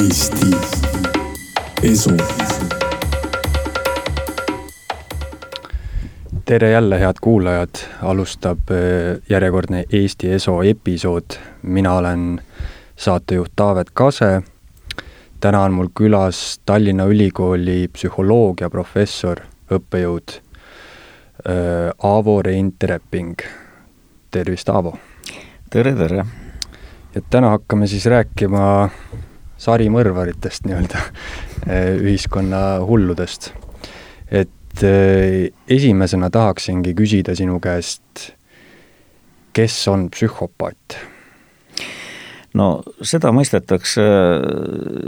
Eesti Esu. tere jälle, head kuulajad, alustab äh, järjekordne Eesti Eso episood. mina olen saatejuht Taavet Kase. täna on mul külas Tallinna Ülikooli psühholoogiaprofessor, õppejõud äh, Aavo Reintereping. tervist, Aavo! tere, tere! ja täna hakkame siis rääkima sarimõrvaritest nii-öelda, ühiskonna hulludest. et eh, esimesena tahaksingi küsida sinu käest, kes on psühhopaat? no seda mõistetakse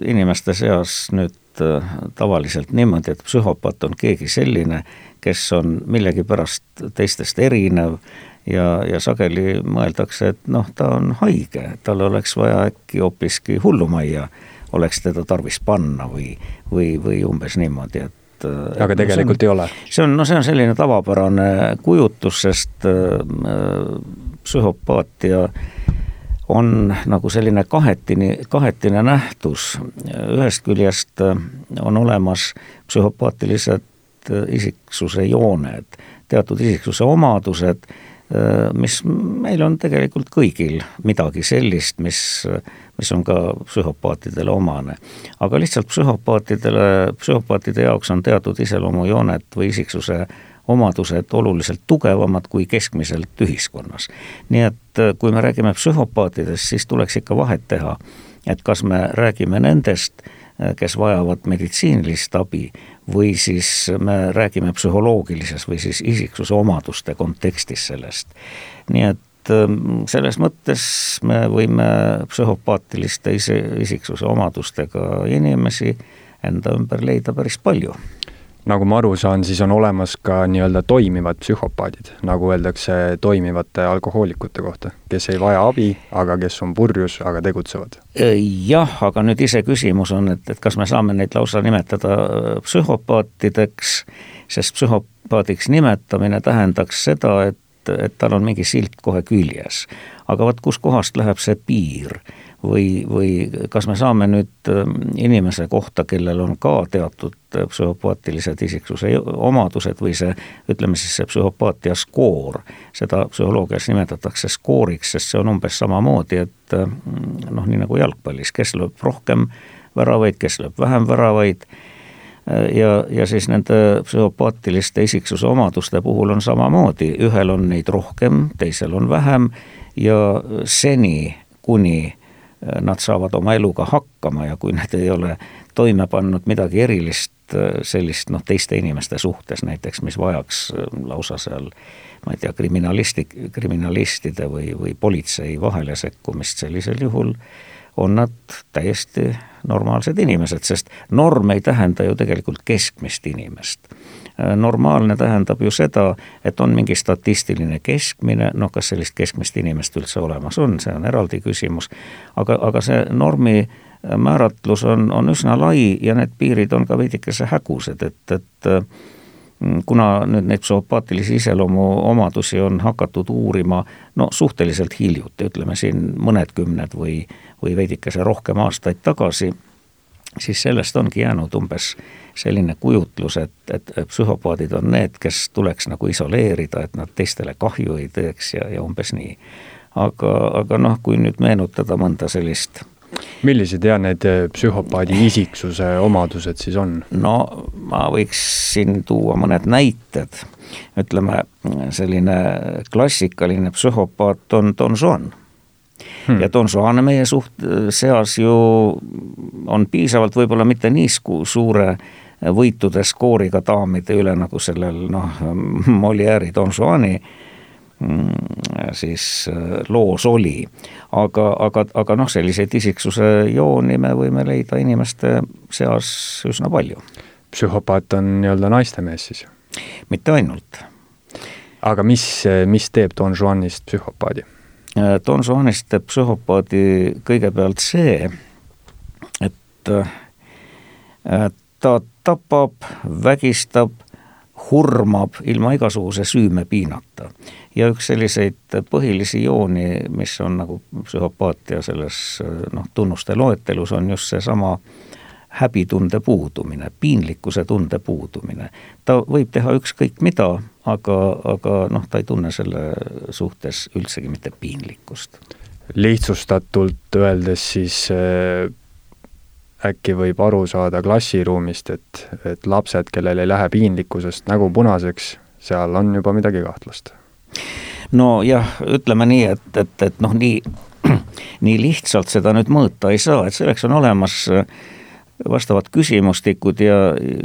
inimeste seas nüüd eh, tavaliselt niimoodi, et psühhopaat on keegi selline, kes on millegipärast teistest erinev ja, ja sageli mõeldakse, et noh, ta on haige, tal oleks vaja äkki hoopiski hullumajja, oleks teda tarvis panna või, või, või umbes niimoodi, et aga tegelikult no, on, ei ole? see on, no see on selline tavapärane kujutlus, sest äh, psühhopaatia on nagu selline kahetini, kahetine nähtus. ühest küljest äh, on olemas psühhopaatilised äh, isiksuse jooned, teatud isiksuse omadused mis meil on tegelikult kõigil midagi sellist, mis, mis on ka psühhopaatidele omane. aga lihtsalt psühhopaatidele, psühhopaatide jaoks on teatud iseloomujooned või isiksuse omadused oluliselt tugevamad kui keskmiselt ühiskonnas. nii et äh, kui me räägime psühhopaatidest, siis tuleks ikka vahet teha, et kas me räägime nendest, äh, kes vajavad meditsiinilist abi või siis me räägime psühholoogilises või siis isiksuse omaduste kontekstis sellest. nii et ähm, selles mõttes me võime psühhopaatiliste isiksuse omadustega inimesi enda ümber leida päris palju nagu ma aru saan, siis on olemas ka nii-öelda toimivad psühhopaadid, nagu öeldakse toimivate alkohoolikute kohta, kes ei vaja abi, aga kes on purjus, aga tegutsevad. jah, aga nüüd iseküsimus on, et, et kas me saame neid lausa nimetada äh, psühhopaatideks, sest psühhopaadiks nimetamine tähendaks seda, et, et tal on mingi silt kohe küljes. aga vot kuskohast läheb see piir või, või kas me saame nüüd ähm, inimese kohta, kellel on ka teatud äh, psühhopaatilised isiksuse omadused või see, ütleme siis see psühhopaatia skoor, seda psühholoogias nimetatakse skooriks, sest see on umbes samamoodi, et äh, noh, nii nagu jalgpallis, kes lööb rohkem väravaid, kes lööb vähem väravaid äh, ja, ja siis nende psühhopaatiliste isiksuse omaduste puhul on samamoodi, ühel on neid rohkem, teisel on vähem ja seni, kuni nad saavad oma eluga hakkama ja kui nad ei ole toime pannud midagi erilist sellist noh, teiste inimeste suhtes näiteks, mis vajaks lausa seal ma ei tea, kriminalisti, kriminalistide või, või politsei vahele sekkumist, sellisel juhul on nad täiesti normaalsed inimesed, sest norm ei tähenda ju tegelikult keskmist inimest. Äh, normaalne tähendab ju seda, et on mingi statistiline keskmine, noh, kas sellist keskmist inimest üldse olemas on, see on eraldi küsimus, aga, aga see normi äh, määratlus on, on üsna lai ja need piirid on ka veidikese hägused, et, et äh, kuna nüüd neid psühhopaatilisi iseloomu omadusi on hakatud uurima no suhteliselt hiljuti, ütleme siin mõned kümned või, või veidikese rohkem aastaid tagasi siis sellest ongi jäänud umbes selline kujutlus, et, et psühhopaadid on need, kes tuleks nagu isoleerida, et nad teistele kahju ei teeks ja, ja umbes nii. aga, aga noh, kui nüüd meenutada mõnda sellist millised ja need eh, psühhopaadi isiksuse omadused siis on? no ma võiks siin tuua mõned näited. ütleme, selline klassikaline psühhopaat on Don Juan hmm.. ja Don meie suht-, seas ju on piisavalt võib-olla mitte nii suure võitude skooriga daamide üle, nagu sellel noh, Molière'i Don Juani mm, siis äh, loos oli. aga, aga, aga noh, selliseid isiksuse jooni me võime leida inimeste seas üsna palju. psühhopaat on nii-öelda naistemees siis? mitte ainult. aga mis, mis teeb Don Juanist psühhopaadi? Äh, Don Juanist teeb psühhopaadi kõigepealt see, et äh, ta tapab, vägistab, hurmab ilma igasuguse süümepiinata. ja üks selliseid põhilisi jooni, mis on nagu psühhopaatia selles noh, tunnuste loetelus, on just seesama häbitunde puudumine, piinlikkuse tunde puudumine. ta võib teha ükskõik mida, aga, aga noh, ta ei tunne selle suhtes üldsegi mitte piinlikkust. lihtsustatult öeldes siis äh äkki võib aru saada klassiruumist, et, et lapsed, kellel ei lähe piinlikkusest nägu punaseks, seal on juba midagi kahtlast. nojah, ütleme nii, et, et, et noh, nii, nii lihtsalt seda nüüd mõõta ei saa, et selleks on olemas äh, vastavad küsimustikud ja,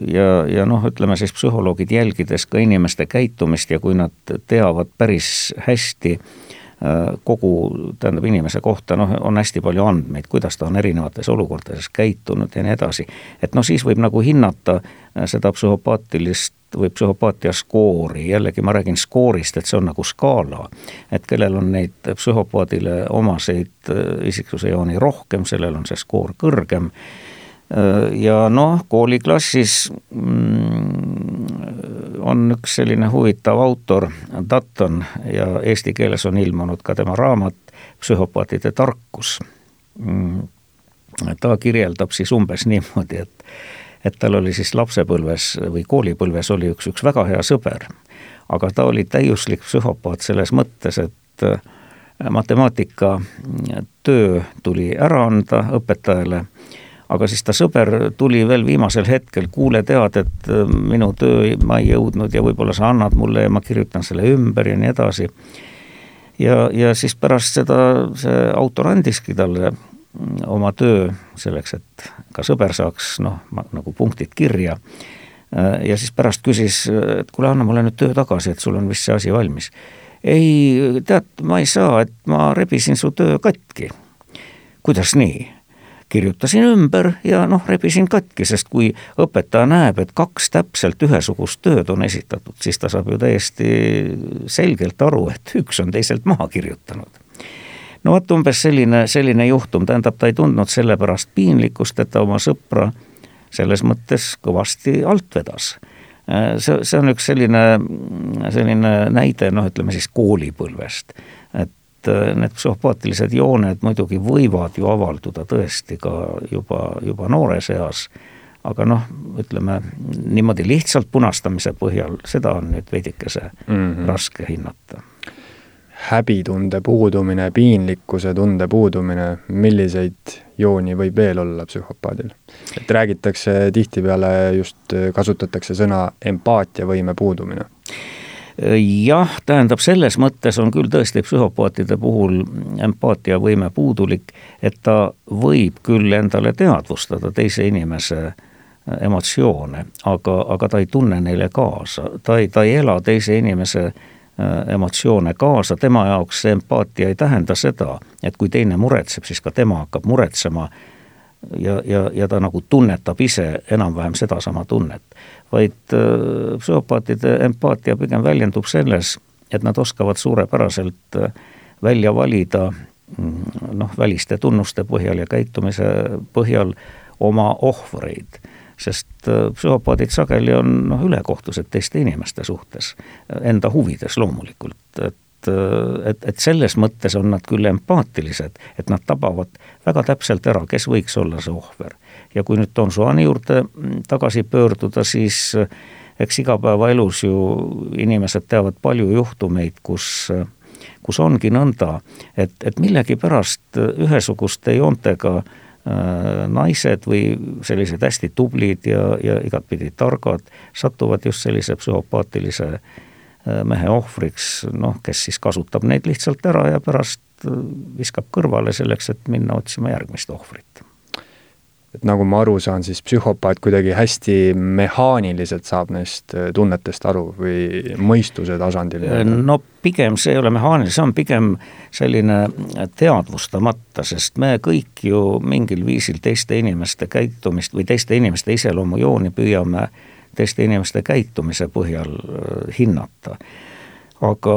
ja, ja noh, ütleme siis psühholoogid jälgides ka inimeste käitumist ja kui nad teavad päris hästi äh, kogu, tähendab inimese kohta noh, on hästi palju andmeid, kuidas ta on erinevates olukordades käitunud ja nii edasi. et noh, siis võib nagu hinnata äh, seda psühhopaatilist või psühhopaatia skoori, jällegi ma räägin skoorist, et see on nagu skaala. et kellel on neid psühhopaadile omaseid äh, isiksuse jooni rohkem, sellel on see skoor kõrgem ja noh, kooliklassis mm, on üks selline huvitav autor, Dutton, ja eesti keeles on ilmunud ka tema raamat Psühhopaatide tarkus. Mm, ta kirjeldab siis umbes niimoodi, et, et tal oli siis lapsepõlves või koolipõlves oli üks, üks väga hea sõber, aga ta oli täiuslik psühhopaat selles mõttes, et äh, matemaatikatöö tuli ära anda õpetajale aga siis ta sõber tuli veel viimasel hetkel, kuule, tead, et äh, minu töö ma ei jõudnud ja võib-olla sa annad mulle ja ma kirjutan selle ümber ja nii edasi. ja, ja siis pärast seda see autor andiski talle mm, oma töö selleks, et ka sõber saaks noh, nagu punktid kirja. Äh, ja siis pärast küsis, et kuule, anna mulle nüüd töö tagasi, et sul on vist see asi valmis. ei, tead, ma ei saa, et ma rebisin su töö katki. kuidas nii? Kirjutasin ümber ja noh, rebisin katki, sest kui õpetaja näeb, et kaks täpselt ühesugust tööd on esitatud, siis ta saab ju täiesti selgelt aru, et üks on teiselt maha kirjutanud. No vot umbes selline, selline juhtum, tähendab, ta ei tundnud selle pärast piinlikkust, et ta oma sõpra selles mõttes kõvasti alt vedas. see, see on üks selline, selline näide, noh, ütleme siis koolipõlvest, äh, need psühhopaatilised jooned muidugi võivad ju avalduda tõesti ka juba, juba noores eas, aga noh, ütleme niimoodi lihtsalt punastamise põhjal, seda on nüüd veidikese mm -hmm. raske hinnata. häbitunde puudumine, piinlikkuse tunde puudumine, milliseid jooni võib veel olla psühhopaadil? et räägitakse tihtipeale just, kasutatakse sõna empaatiavõime puudumine jah, tähendab, selles mõttes on küll tõesti psühhopaatide puhul empaatiavõime puudulik, et ta võib küll endale teadvustada teise inimese emotsioone, aga, aga ta ei tunne neile kaasa, ta ei, ta ei ela teise inimese äh, emotsioone kaasa, tema jaoks see empaatia ei tähenda seda, et kui teine muretseb, siis ka tema hakkab muretsema. Ja, ja, ja ta nagu tunnetab ise enam-vähem sedasama tunnet. Vaid äh, psühhopaatide empaatia pigem väljendub selles, et nad oskavad suurepäraselt äh, välja valida mm, noh, väliste tunnuste põhjal ja käitumise põhjal oma ohvreid sest äh, psühhopaadid sageli on noh, ülekohtused teiste inimeste suhtes, enda huvides loomulikult, et et, et, selles mõttes on nad küll empaatilised, et nad tabavad väga täpselt ära, kes võiks olla see ohver. Ja kui nüüd Don Juani juurde tagasi pöörduda, siis eks igapäevaelus ju inimesed teavad palju juhtumeid, kus kus ongi nõnda, et, et millegipärast ühesuguste joontega naised või sellised hästi tublid ja, ja igatpidi targad satuvad just sellise psühhopaatilise mehe ohvriks, noh, kes siis kasutab neid lihtsalt ära ja pärast viskab kõrvale selleks, et minna otsima järgmist ohvrit. Et nagu ma aru saan, siis psühhopaat kuidagi hästi mehaaniliselt saab neist äh, tunnetest aru või mõistuse tasandil? no pigem see ei ole mehaaniline, see on pigem selline teadvustamata, sest me kõik ju mingil viisil teiste inimeste käitumist või teiste inimeste iseloomujooni püüame äh, teiste inimeste käitumise põhjal äh, hinnata. aga,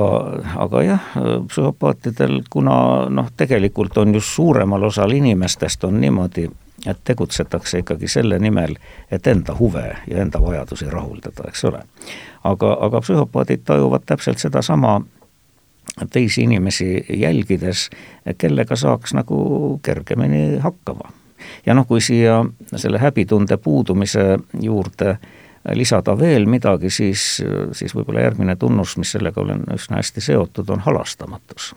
aga jah, psühhopaatidel, kuna noh, tegelikult on just suuremal osal inimestest on niimoodi, et tegutsetakse ikkagi selle nimel, et enda huve ja enda vajadusi rahuldada, eks ole. aga, aga psühhopaadid tajuvad täpselt sedasama teisi inimesi jälgides, kellega saaks nagu kergemini hakkama. ja noh, kui siia selle häbitunde puudumise juurde lisada veel midagi, siis, siis võib-olla järgmine tunnus, mis sellega olen üsna hästi seotud, on halastamatus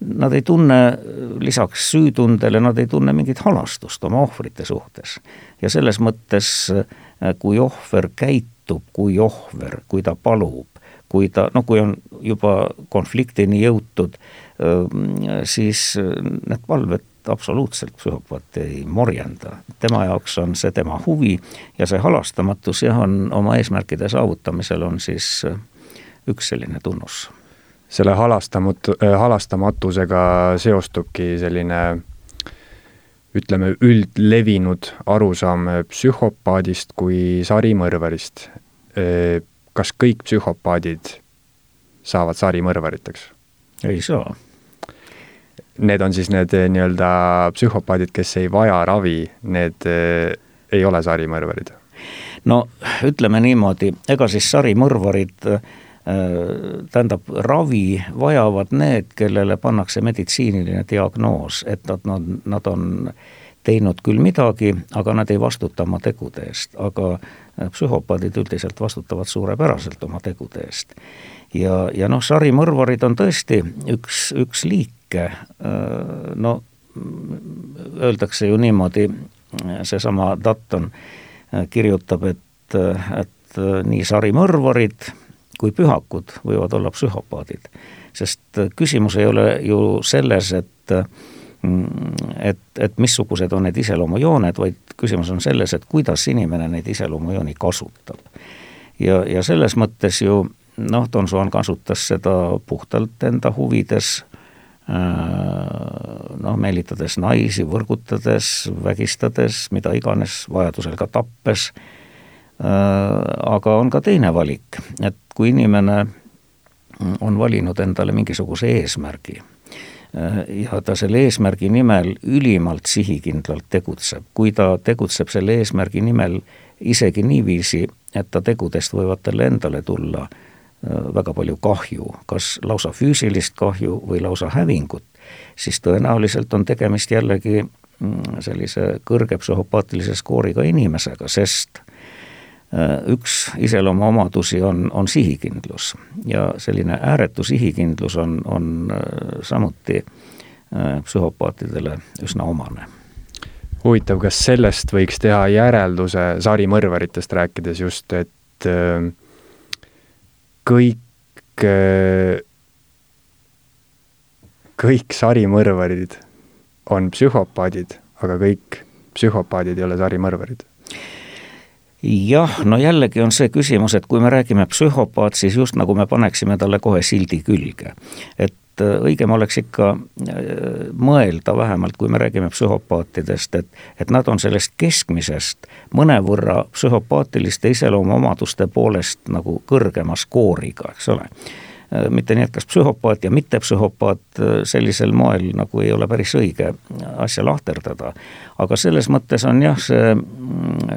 nad ei tunne lisaks süütundele, nad ei tunne mingit halastust oma ohvrite suhtes. ja selles mõttes, kui ohver käitub kui ohver, kui ta palub, kui ta, noh, kui on juba konfliktini jõutud, siis need palved absoluutselt psühhopaati ei morjenda. tema jaoks on see tema huvi ja see halastamatus jah, on oma eesmärkide saavutamisel on siis üks selline tunnus selle halastamatu, äh, halastamatusega seostubki selline ütleme, üldlevinud arusaam psühhopaadist kui sarimõrvarist. Äh, kas kõik psühhopaadid saavad sarimõrvariteks? ei saa. Need on siis need äh, nii-öelda psühhopaadid, kes ei vaja ravi, need ei ole sarimõrvarid? no ütleme niimoodi, ega siis sarimõrvarid äh, Äh, tähendab, ravi vajavad need, kellele pannakse meditsiiniline diagnoos, et nad, nad, nad on teinud küll midagi, aga nad ei vastuta oma tegude eest, aga äh, psühhopaadid üldiselt vastutavad suurepäraselt oma tegude eest. ja, ja noh, sarimõrvarid on tõesti üks, üks liike, äh, no öeldakse ju niimoodi, seesama Dutton kirjutab, et, et nii sarimõrvarid kui pühakud võivad olla psühhopaadid. sest äh, küsimus ei ole ju selles, et mm, et, et missugused on need iseloomujooned, vaid küsimus on selles, et kuidas inimene neid iseloomujooni kasutab. ja, ja selles mõttes ju noh, Don Juan kasutas seda puhtalt enda huvides, äh, noh, meelitades naisi, võrgutades, vägistades, mida iganes, vajadusel ka tappes aga on ka teine valik, et kui inimene on valinud endale mingisuguse eesmärgi äh, ja ta selle eesmärgi nimel ülimalt sihikindlalt tegutseb, kui ta tegutseb selle eesmärgi nimel isegi niiviisi, et ta tegudest võivad talle endale tulla äh, väga palju kahju, kas lausa füüsilist kahju või lausa hävingut, siis tõenäoliselt on tegemist jällegi mm, sellise kõrge psühhopaatilise skooriga inimesega, sest Äh, üks iseloomuomadusi on, on sihikindlus ja selline ääretu sihikindlus on, on äh, samuti äh, psühhopaatidele üsna omane. huvitav, kas sellest võiks teha järelduse sarimõrvaritest rääkides just, et kõik, kõik sarimõrvarid on psühhopaadid, aga kõik psühhopaadid ei ole sarimõrvarid jah, no jällegi on see küsimus, et kui me räägime psühhopaat, siis just nagu me paneksime talle kohe sildi külge. et äh, õigem oleks ikka äh, mõelda vähemalt, kui me räägime psühhopaatidest, et, et nad on sellest keskmisest mõnevõrra psühhopaatiliste iseloomuomaduste poolest nagu kõrgema skooriga, eks ole mitte nii, et kas psühhopaat ja mittepsühhopaat äh, sellisel moel nagu ei ole päris õige asja lahterdada. aga selles mõttes on jah, see,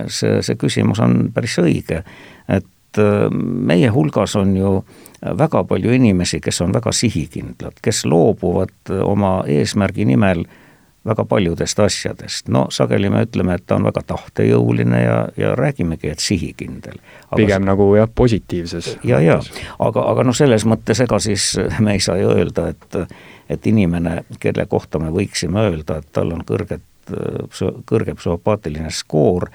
see, see küsimus on päris õige, et äh, meie hulgas on ju väga palju inimesi, kes on väga sihikindlad, kes loobuvad oma eesmärgi nimel äh, väga paljudest asjadest, no sageli me ütleme, et ta on väga tahtejõuline ja, ja räägimegi, et sihikindel. pigem nagu jah, positiivses. ja, ja aga, aga noh, selles mõttes ega siis me ei saa ju öelda, et et inimene, kelle kohta me võiksime öelda, et tal on kõrget, kõrge psühhopaatiline skoor,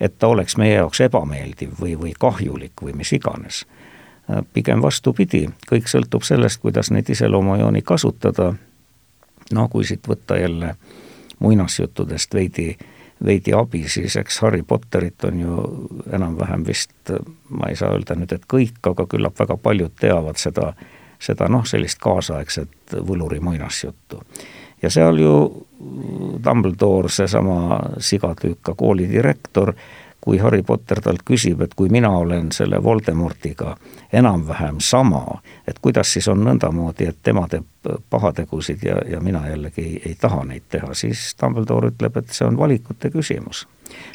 et ta oleks meie jaoks ebameeldiv või, või kahjulik või mis iganes. pigem vastupidi, kõik sõltub sellest, kuidas neid iseloomujooni kasutada no kui siit võtta jälle muinasjuttudest veidi, veidi abi, siis eks Harry Potterit on ju enam-vähem vist, ma ei saa öelda nüüd, et kõik, aga küllap väga paljud teavad seda, seda noh, sellist kaasaegset võluri muinasjuttu. ja seal ju Dumbledore, seesama sigatüüka koolidirektor, kui Harry Potter talt küsib, et kui mina olen selle Voldemortiga enam-vähem sama, et kuidas siis on nõndamoodi, et tema teeb pahategusid ja, ja mina jällegi ei, ei taha neid teha, siis Dumbledore ütleb, et see on valikute küsimus.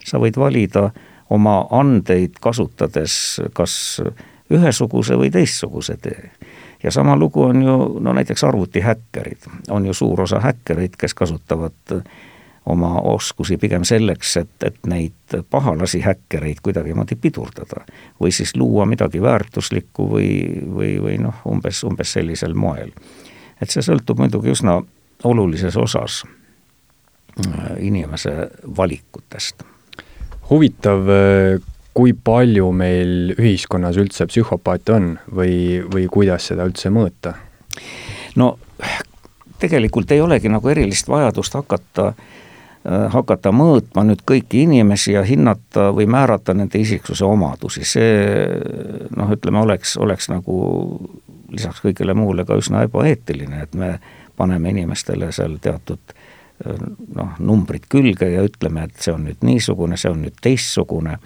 sa võid valida oma andeid kasutades kas ühesuguse või teistsuguse tee ja sama lugu on ju no näiteks arvutihäkkerid, on ju suur osa häkkereid, kes kasutavad oma oskusi pigem selleks, et, et neid pahalasi häkkereid kuidagimoodi pidurdada. või siis luua midagi väärtuslikku või, või, või noh, umbes, umbes sellisel moel. et see sõltub muidugi üsna olulises osas äh, inimese valikutest. huvitav, äh, kui palju meil ühiskonnas üldse psühhopaate on või, või kuidas seda üldse mõõta? no tegelikult ei olegi nagu erilist vajadust hakata äh, Äh, hakata mõõtma nüüd kõiki inimesi ja hinnata või määrata nende isiksuse omadusi, see noh, ütleme, oleks, oleks nagu lisaks kõigele muule ka üsna ebaeetiline, et me paneme inimestele seal teatud äh, noh, numbrid külge ja ütleme, et see on nüüd niisugune, see on nüüd teistsugune.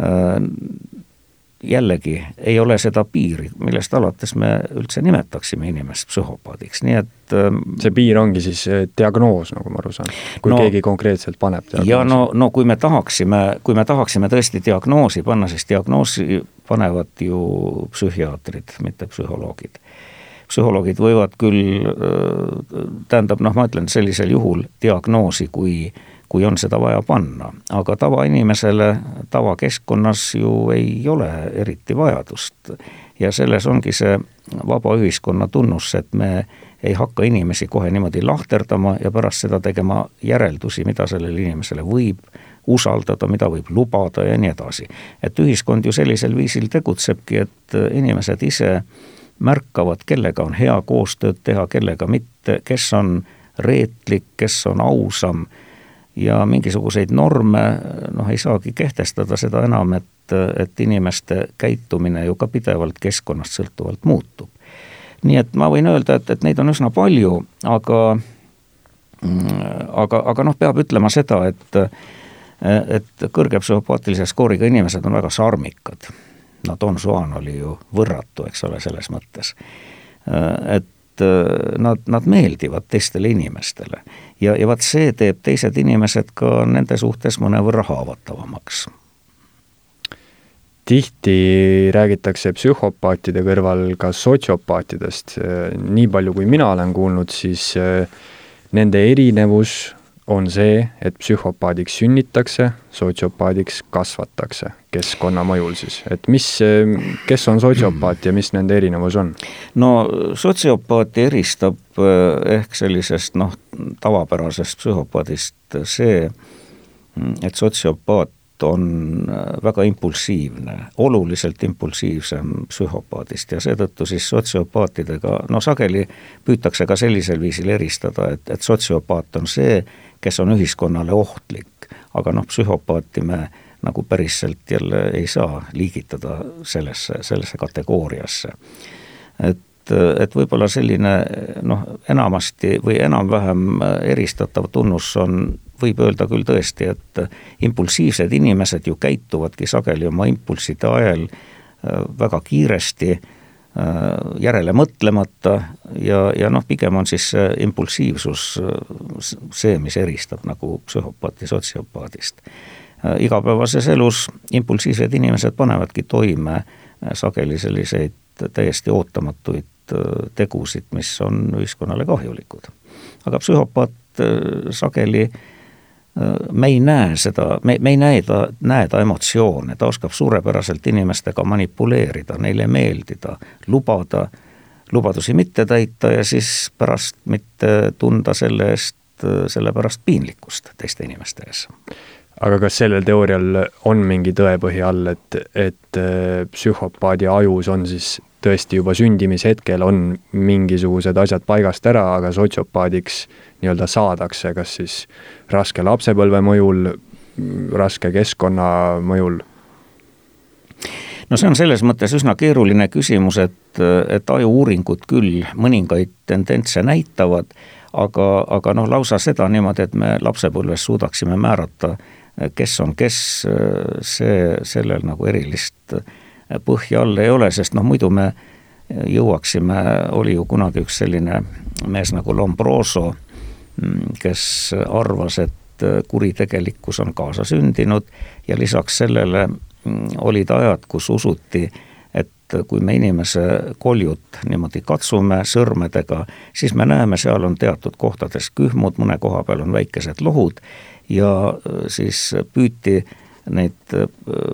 Äh, jällegi ei ole seda piiri, millest alates me üldse nimetaksime inimest psühhopaadiks, nii et ähm, see piir ongi siis äh, diagnoos, nagu ma aru saan, kui no, keegi konkreetselt paneb diagnoosi? ja no, no kui me tahaksime, kui me tahaksime tõesti diagnoosi panna, siis diagnoosi panevad ju psühhiaatrid, mitte psühholoogid. psühholoogid võivad küll, äh, tähendab noh, ma ütlen sellisel juhul diagnoosi, kui äh, kui on seda vaja panna, aga tavainimesele tavakeskkonnas ju ei ole eriti vajadust. ja selles ongi see vaba ühiskonna tunnus, et me ei hakka inimesi kohe niimoodi lahterdama ja pärast seda tegema järeldusi, mida sellele inimesele võib usaldada, mida võib lubada ja nii edasi. et ühiskond ju sellisel viisil tegutsebki, et inimesed ise märkavad, kellega on hea koostööd teha, kellega mitte, kes on reetlik, kes on ausam ja mingisuguseid norme noh, ei saagi kehtestada, seda enam, et, et inimeste käitumine ju ka pidevalt keskkonnast sõltuvalt muutub. nii et ma võin öelda, et, et neid on üsna palju, aga aga, aga noh, peab ütlema seda, et et kõrge psühhopaatilise skooriga inimesed on väga sarmikad. no Don Juan oli ju võrratu, eks ole, selles mõttes. et nad, nad meeldivad teistele inimestele. ja, ja vaat see teeb teised inimesed ka nende suhtes mõnevõrra haavatavamaks. tihti räägitakse psühhopaatide kõrval ka sotsiopaatidest, nii palju kui mina olen kuulnud, siis äh, nende erinevus on see, et psühhopaadiks sünnitakse, sotsiopaadiks kasvatakse keskkonna mõjul siis, et mis, kes on sotsiopaat ja mis nende erinevus on? no sotsiopaati eristab eh, ehk sellisest noh, tavapärasest psühhopaadist see, et sotsiopaat on eh, väga impulsiivne, oluliselt impulsiivsem psühhopaadist ja seetõttu siis sotsiopaatidega, no sageli püütakse ka sellisel viisil eristada, et, et sotsiopaat on see, kes on ühiskonnale ohtlik, aga noh, psühhopaati me nagu päriselt jälle ei saa liigitada sellesse, sellesse kategooriasse. et, et võib-olla selline noh, enamasti või enam-vähem eristatav tunnus on, võib öelda küll tõesti, et impulsiivsed inimesed ju käituvadki sageli oma impulsside ajel äh, väga kiiresti Äh, järele mõtlemata ja, ja noh, pigem on siis impulsiivsus äh, see, mis eristab nagu psühhopaati sotsiopaadist. Äh, igapäevases elus impulsiivsed inimesed panevadki toime sageli selliseid täiesti ootamatuid tegusid, mis on ühiskonnale kahjulikud. aga psühhopaat sageli äh, me ei näe seda, me, me ei näe ta, näe ta emotsioone, ta oskab suurepäraselt inimestega manipuleerida, neile meeldida, lubada, lubadusi mitte täita ja siis pärast mitte tunda selle eest, selle pärast piinlikkust teiste inimeste ees. Aga kas sellel teoorial on mingi tõepõhi all, et, et psühhopaadi ajus on siis tõesti juba sündimishetkel on mingisugused asjad paigast ära, aga sotsiopaadiks nii-öelda saadakse, kas siis raske lapsepõlve mõjul, raske keskkonna mõjul? no see on selles mõttes üsna keeruline küsimus, et, et aju-uuringud küll mõningaid tendentse näitavad, aga, aga noh, lausa seda niimoodi, et me lapsepõlves suudaksime määrata kes on kes, see, sellel nagu erilist põhja all ei ole, sest noh, muidu me jõuaksime, oli ju kunagi üks selline mees nagu Lombroso, kes arvas, et kuritegelikkus on kaasasündinud ja lisaks sellele olid ajad, kus usuti, et kui me inimese koljut niimoodi katsume sõrmedega, siis me näeme, seal on teatud kohtades kühmud, mõne koha peal on väikesed lohud ja siis püüti neid äh,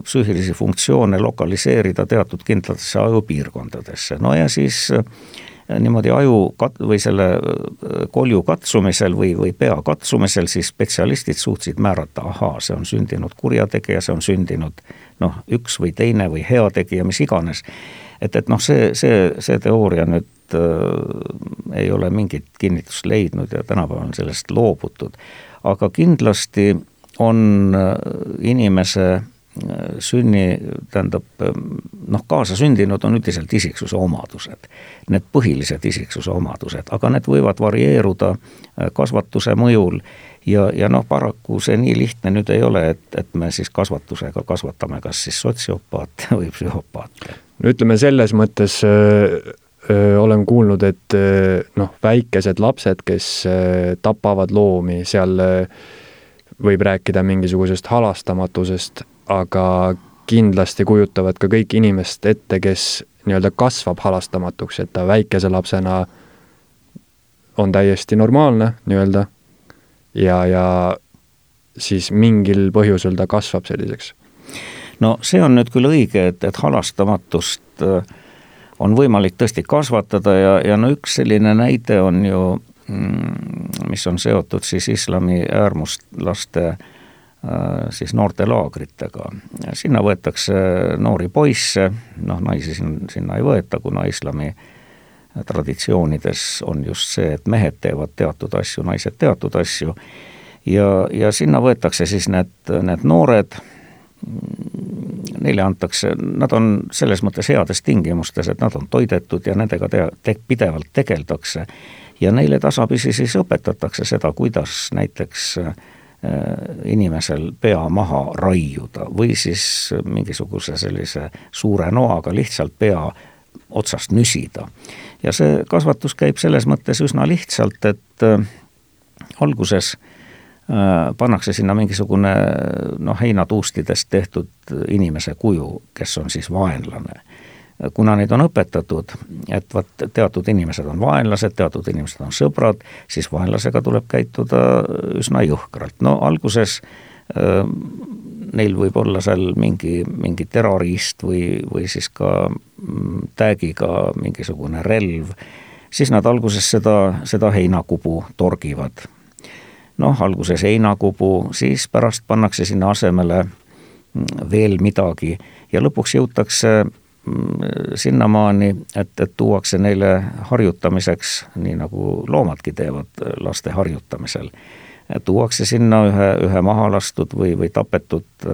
psüühilisi funktsioone lokaliseerida teatud kindlatesse ajupiirkondadesse, no ja siis äh, niimoodi aju kat-, või selle äh, kolju katsumisel või, või pea katsumisel siis spetsialistid suutsid määrata, ahaa, see on sündinud kurjategija, see on sündinud noh, üks või teine või heategija, mis iganes. et, et noh, see, see, see teooria nüüd äh, ei ole mingit kinnitust leidnud ja tänapäeval on sellest loobutud. aga kindlasti on äh, inimese äh, sünni, tähendab noh, kaasasündinud on üldiselt isiksuse omadused, need põhilised isiksuse omadused, aga need võivad varieeruda äh, kasvatuse mõjul ja, ja noh, paraku see nii lihtne nüüd ei ole, et, et me siis kasvatusega kasvatame kas siis sotsiopaate või psühhopaate. no ütleme selles mõttes öö, öö, olen kuulnud, et öö, noh, väikesed lapsed, kes öö, tapavad loomi, seal öö, võib rääkida mingisugusest halastamatusest, aga kindlasti kujutavad ka kõik inimest ette, kes nii-öelda kasvab halastamatuks, et ta väikese lapsena on täiesti normaalne nii-öelda ja, ja siis mingil põhjusel ta kasvab selliseks. no see on nüüd küll õige, et, et halastamatust äh, on võimalik tõesti kasvatada ja, ja no üks selline näide on ju mis on seotud siis islami äärmuslaste äh, siis noortelaagritega. sinna võetakse noori poisse, noh naisi sinna ei võeta, kuna islami traditsioonides on just see, et mehed teevad teatud asju, naised teatud asju, ja, ja sinna võetakse siis need, need noored, neile antakse, nad on selles mõttes heades tingimustes, et nad on toidetud ja nendega te-, te-, pidevalt tegeldakse ja neile tasapisi siis õpetatakse seda, kuidas näiteks äh, inimesel pea maha raiuda või siis mingisuguse sellise suure noaga lihtsalt pea otsast nüsida. ja see kasvatus käib selles mõttes üsna lihtsalt, et äh, alguses äh, pannakse sinna mingisugune noh, heinatuustidest tehtud inimese kuju, kes on siis vaenlane kuna neid on õpetatud, et vot teatud inimesed on vaenlased, teatud inimesed on sõbrad, siis vaenlasega tuleb käituda üsna jõhkralt. no alguses äh, neil võib olla seal mingi, mingi terroriist või, või siis ka mm, täägiga mingisugune relv, siis nad alguses seda, seda heinakubu torgivad. noh, alguses heinakubu, siis pärast pannakse sinna asemele mm, veel midagi ja lõpuks jõutakse sinnamaani, et, et tuuakse neile harjutamiseks, nii nagu loomadki teevad laste harjutamisel, tuuakse sinna ühe, ühe mahalastud või, või tapetud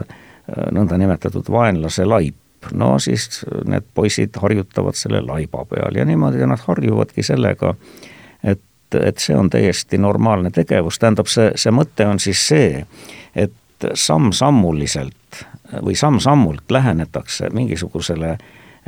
nõndanimetatud vaenlase laip. no siis need poisid harjutavad selle laiba peal ja niimoodi nad harjuvadki sellega, et, et see on täiesti normaalne tegevus, tähendab, see, see mõte on siis see, et samm-sammuliselt või samm-sammult lähenetakse mingisugusele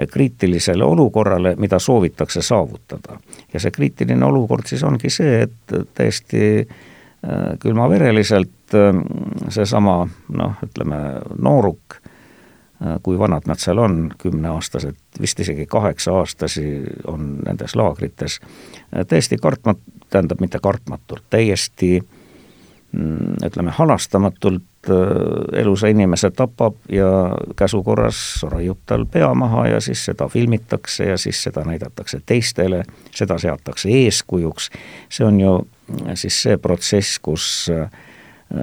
kriitilisele olukorrale, mida soovitakse saavutada. ja see kriitiline olukord siis ongi see, et täiesti äh, külmavereliselt äh, seesama noh, ütleme nooruk, äh, kui vanad nad seal on, kümneaastased, vist isegi kaheksa-aastasi on nendes laagrites, täiesti kartmat-, tähendab mitte kartmatult, täiesti mm, ütleme, halastamatult Äh, elusa inimese tapab ja käsu korras raiub tal pea maha ja siis seda filmitakse ja siis seda näidatakse teistele, seda seatakse eeskujuks. see on ju äh, siis see protsess, kus äh,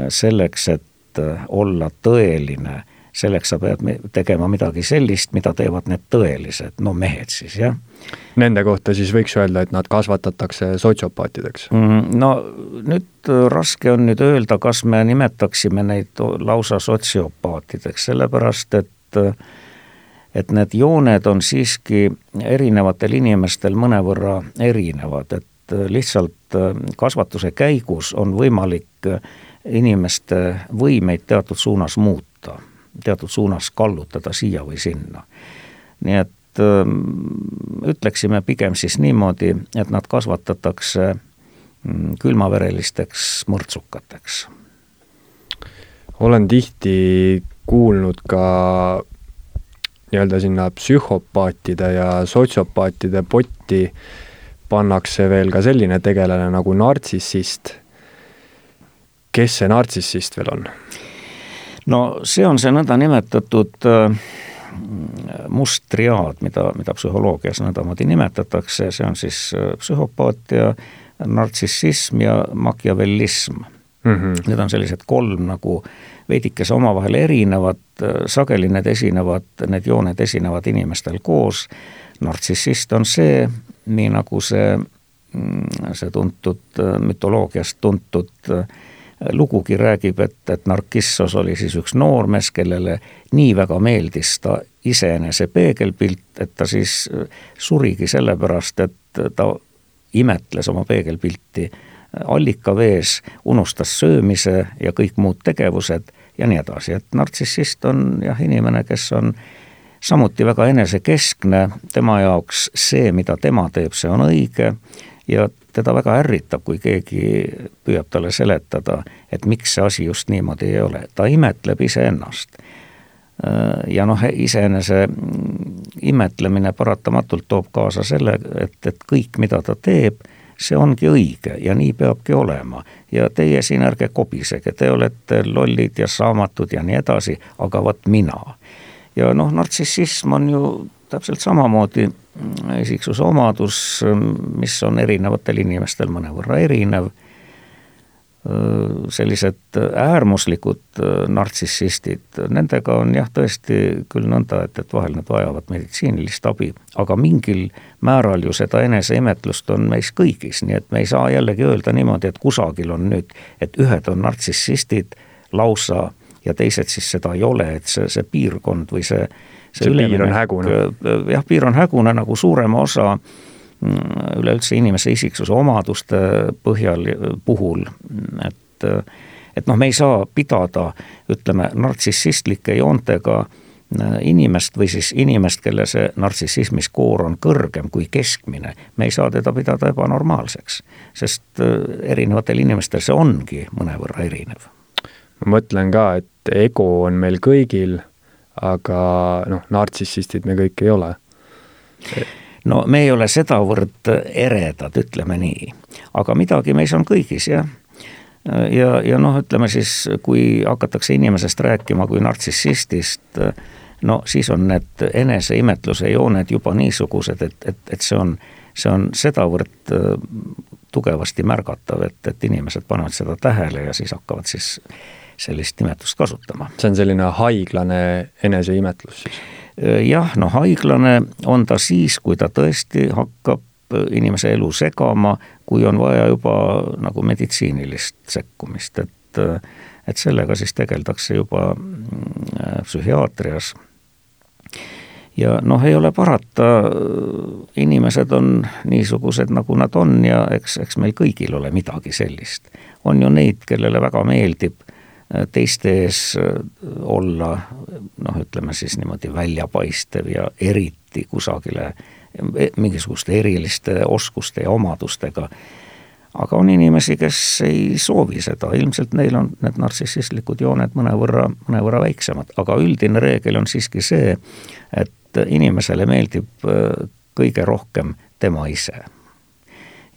selleks, et olla tõeline, selleks sa pead tegema midagi sellist, mida teevad need tõelised, no mehed siis, jah Nende kohta siis võiks öelda, et nad kasvatatakse sotsiopaatideks mm,? No nüüd äh, raske on nüüd öelda, kas me nimetaksime neid lausa sotsiopaatideks, sellepärast et äh, et need jooned on siiski erinevatel inimestel mõnevõrra erinevad, et äh, lihtsalt kasvatuse käigus on võimalik inimeste võimeid teatud suunas muuta, teatud suunas kallutada siia või sinna. nii et öö, ütleksime pigem siis niimoodi, et nad kasvatatakse mm, külmaverelisteks mõrtsukateks. olen tihti kuulnud ka nii-öelda sinna psühhopaatide ja sotsiopaatide potti pannakse veel ka selline tegelane nagu nartsissist. kes see nartsissist veel on? No see on see nõndanimetatud äh, must triaad, mida, mida psühholoogias nõndamoodi nimetatakse, see on siis äh, psühhopaatia, nartsissism ja makiavellism mm. -hmm. Need on sellised kolm nagu veidikese omavahel erinevad, sageli need esinevad, need jooned esinevad inimestel koos. nartsissist on see, nii nagu see, mm, see tuntud mütoloogiast tuntud lugugi räägib, et, et Narkissos oli siis üks noormees, kellele nii väga meeldis ta iseenese peegelpilt, et ta siis surigi sellepärast, et ta imetles oma peegelpilti allikavees, unustas söömise ja kõik muud tegevused ja nii edasi, et nartsissist on jah, inimene, kes on samuti väga enesekeskne, tema jaoks see, mida tema teeb, see on õige ja teda väga ärritab, kui keegi püüab talle seletada, et miks see asi just niimoodi ei ole, ta imetleb iseennast. ja noh, iseenese imetlemine paratamatult toob kaasa selle, et, et kõik, mida ta teeb see ongi õige ja nii peabki olema. ja teie siin ärge kobisege, te olete lollid ja saamatud ja nii edasi, aga vot mina. ja noh, nartsissism on ju täpselt samamoodi isiksuse omadus, mis on erinevatel inimestel mõnevõrra erinev. Sellised äärmuslikud nartsissistid, nendega on jah, tõesti küll nõnda, et, et vahel nad vajavad meditsiinilist abi, aga mingil määral ju seda eneseimetlust on meis kõigis, nii et me ei saa jällegi öelda niimoodi, et kusagil on nüüd, et ühed on nartsissistid lausa ja teised siis seda ei ole, et see, see piirkond või see see, see piir on hägune. jah, piir on hägune nagu suurema osa Mm, üleüldse inimese isiksuse omaduste põhjal, puhul, et et noh, me ei saa pidada, ütleme, nartsissistlike joontega äh, inimest või siis inimest, kelle see nartsissismi skoor on kõrgem kui keskmine, me ei saa teda pidada ebanormaalseks, sest erinevatel inimestel see ongi mõnevõrra erinev. ma mõtlen ka, et ego on meil kõigil, aga noh, nartsissistid me kõik ei ole. No me ei ole sedavõrd eredad, ütleme nii, aga midagi meis on kõigis, jah. Ja, ja noh, ütleme siis, kui hakatakse inimesest rääkima kui nartsissistist, no siis on need eneseimetluse jooned juba niisugused, et, et, et see on, see on sedavõrd äh, tugevasti märgatav, et, et inimesed panevad seda tähele ja siis hakkavad siis sellist nimetust kasutama. see on selline haiglane eneseimetlus siis? jah, no haiglane on ta siis, kui ta tõesti hakkab inimese elu segama, kui on vaja juba nagu meditsiinilist sekkumist, et et sellega siis tegeldakse juba mm, psühhiaatrias. ja noh, ei ole parata, inimesed on niisugused, nagu nad on ja eks, eks meil kõigil ole midagi sellist. on ju neid, kellele väga meeldib teiste ees äh, olla noh, ütleme siis niimoodi väljapaistev ja eriti kusagile e, mingisuguste eriliste oskuste ja omadustega. aga on inimesi, kes ei soovi seda, ilmselt neil on need nartsissistlikud jooned mõnevõrra, mõnevõrra väiksemad, aga üldine reegel on siiski see, et inimesele meeldib äh, kõige rohkem tema ise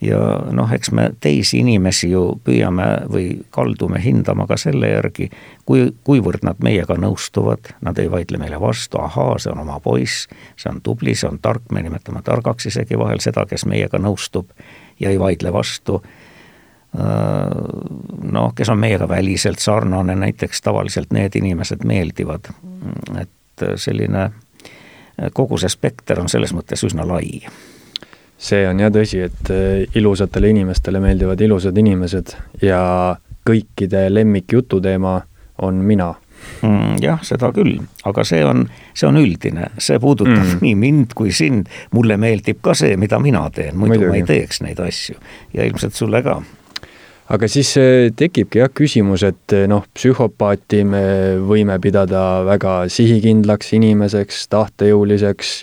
ja noh, eks me teisi inimesi ju püüame või kaldume hindama ka selle järgi, kui, kuivõrd nad meiega nõustuvad, nad ei vaidle meile vastu, ahaa, see on oma poiss, see on tubli, see on tark, me nimetame targaks isegi vahel seda, kes meiega nõustub ja ei vaidle vastu. Noh, kes on meiega väliselt sarnane, näiteks tavaliselt need inimesed meeldivad, et selline kogu see spekter on selles mõttes üsna lai see on jah tõsi, et äh, ilusatele inimestele meeldivad ilusad inimesed ja kõikide lemmik jututeema on mina mm,. jah, seda küll, aga see on, see on üldine, see puudutab mm. nii mind kui sind. mulle meeldib ka see, mida mina teen, muidu Muidugi. ma ei teeks neid asju ja ilmselt sulle ka. aga siis äh, tekibki jah küsimus, et äh, noh, psühhopaati me võime pidada väga sihikindlaks inimeseks, tahtejõuliseks,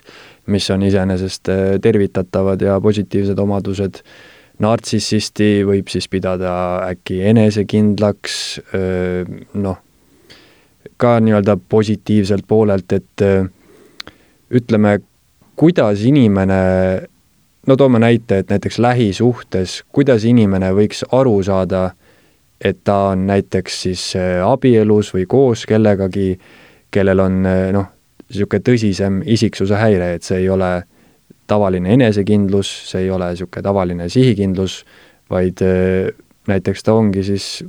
mis on iseenesest äh, tervitatavad ja positiivsed omadused. nartsissisti võib siis pidada äkki enesekindlaks, noh, ka nii-öelda positiivselt poolelt, et ütleme, kuidas inimene no toome näite, et näiteks lähisuhtes, kuidas inimene võiks aru saada, et ta on näiteks siis äh, abielus või koos kellegagi, kellel on äh, noh, niisugune tõsisem isiksuse häire, et see ei ole tavaline enesekindlus, see ei ole niisugune tavaline sihikindlus, vaid äh, näiteks ta ongi siis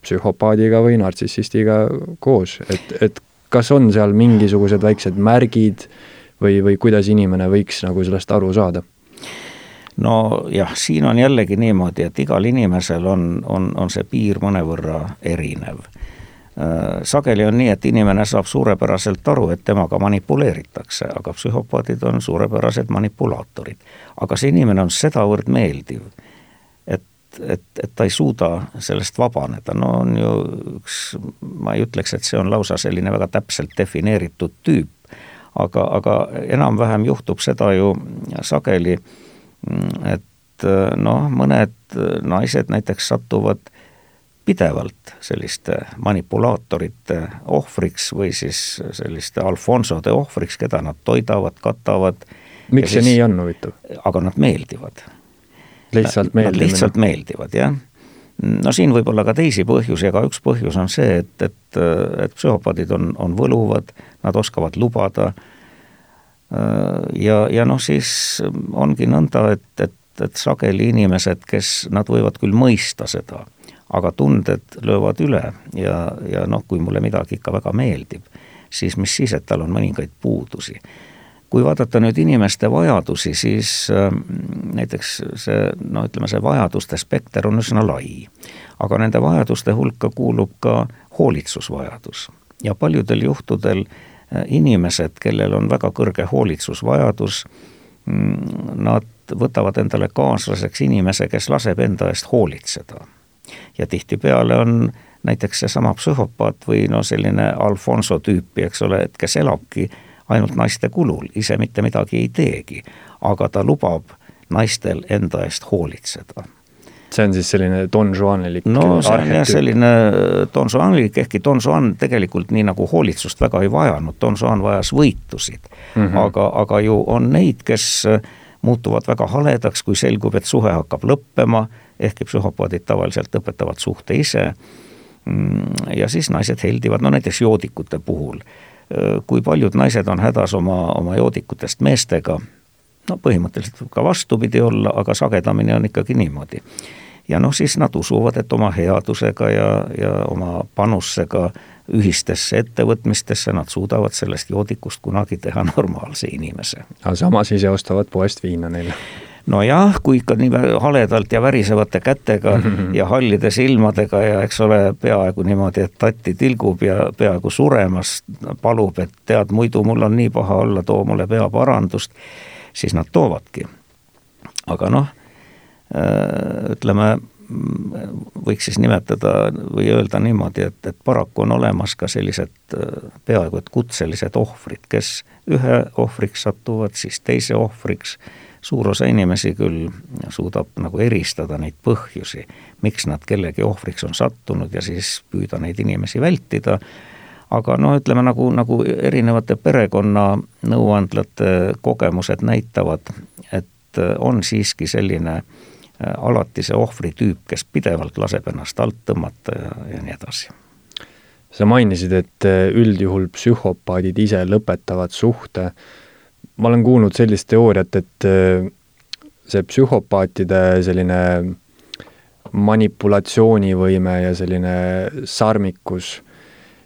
psühhopaadiga või nartsissistiga koos, et, et kas on seal mingisugused väiksed märgid või, või kuidas inimene võiks nagu sellest aru saada? nojah, siin on jällegi niimoodi, et igal inimesel on, on, on see piir mõnevõrra erinev. Äh, sageli on nii, et inimene saab suurepäraselt aru, et temaga manipuleeritakse, aga psühhopaadid on suurepärased manipulaatorid. aga see inimene on sedavõrd meeldiv, et, et, et ta ei suuda sellest vabaneda, no on ju üks, ma ei ütleks, et see on lausa selline väga täpselt defineeritud tüüp, aga, aga enam-vähem juhtub seda ju sageli et äh, noh, mõned naised näiteks satuvad pidevalt selliste manipulaatorite ohvriks või siis selliste Alfonsode ohvriks, keda nad toidavad, katavad. miks see siis, nii on, huvitav? aga nad meeldivad. lihtsalt meeldivad? lihtsalt meeldivad, jah. no siin võib olla ka teisi põhjusi, aga üks põhjus on see, et, et, et psühhopaadid on, on võluvad, nad oskavad lubada ja, ja noh, siis ongi nõnda, et, et, et sageli inimesed, kes, nad võivad küll mõista seda, aga tunded löövad üle ja, ja noh, kui mulle midagi ikka väga meeldib, siis mis siis, et tal on mõningaid puudusi. kui vaadata nüüd inimeste vajadusi, siis äh, näiteks see, no ütleme, see vajaduste spekter on üsna lai. aga nende vajaduste hulka kuulub ka hoolitsusvajadus ja paljudel juhtudel äh, inimesed, kellel on väga kõrge hoolitsusvajadus, mm, nad võtavad endale kaaslaseks inimese, kes laseb enda eest hoolitseda. Ja tihtipeale on näiteks seesama psühhopaat või no selline Alfonso tüüpi, eks ole, et kes elabki ainult naiste kulul, ise mitte midagi ei teegi, aga ta lubab naistel enda eest hoolitseda see on siis selline Don Juanilik no see on jah, selline Don Juanilik, ehkki Don Juan tegelikult nii nagu hoolitsust väga ei vajanud, Don Juan vajas võitusid mm. -hmm. aga, aga ju on neid, kes muutuvad väga haledaks, kui selgub, et suhe hakkab lõppema, ehkki psühhopaadid tavaliselt lõpetavad suhte ise. Mm, ja siis naised heldivad, no näiteks joodikute puhul. kui paljud naised on hädas oma, oma joodikutest meestega, no põhimõtteliselt võib ka vastupidi olla, aga sagedamini on ikkagi niimoodi ja noh, siis nad usuvad, et oma headusega ja, ja oma panusega ühistesse ettevõtmistesse nad suudavad sellest joodikust kunagi teha normaalse inimese. aga samas ise ostavad poest viina neile nojah, kui ikka nii haledalt ja värisevate kätega ja hallide silmadega ja eks ole, peaaegu niimoodi, et tatti tilgub ja peaaegu suremas palub, et tead, muidu mul on nii paha olla, too mulle peaparandust, siis nad toovadki. aga noh Äh, ütleme, võiks siis nimetada või öelda niimoodi, et, et paraku on olemas ka sellised äh, peaaegu et kutselised ohvrid, kes ühe ohvriks satuvad, siis teise ohvriks, suur osa inimesi küll suudab nagu eristada neid põhjusi, miks nad kellegi ohvriks on sattunud ja siis püüda neid inimesi vältida, aga noh, ütleme nagu, nagu erinevate perekonna nõuandlate kogemused näitavad, et on siiski selline äh, alati see ohvritüüp, kes pidevalt laseb ennast alt tõmmata ja, ja nii edasi. sa mainisid, et äh, üldjuhul psühhopaadid ise lõpetavad suhte. Ma olen kuulnud sellist teooriat, et äh, see psühhopaatide selline manipulatsioonivõime ja selline sarmikus,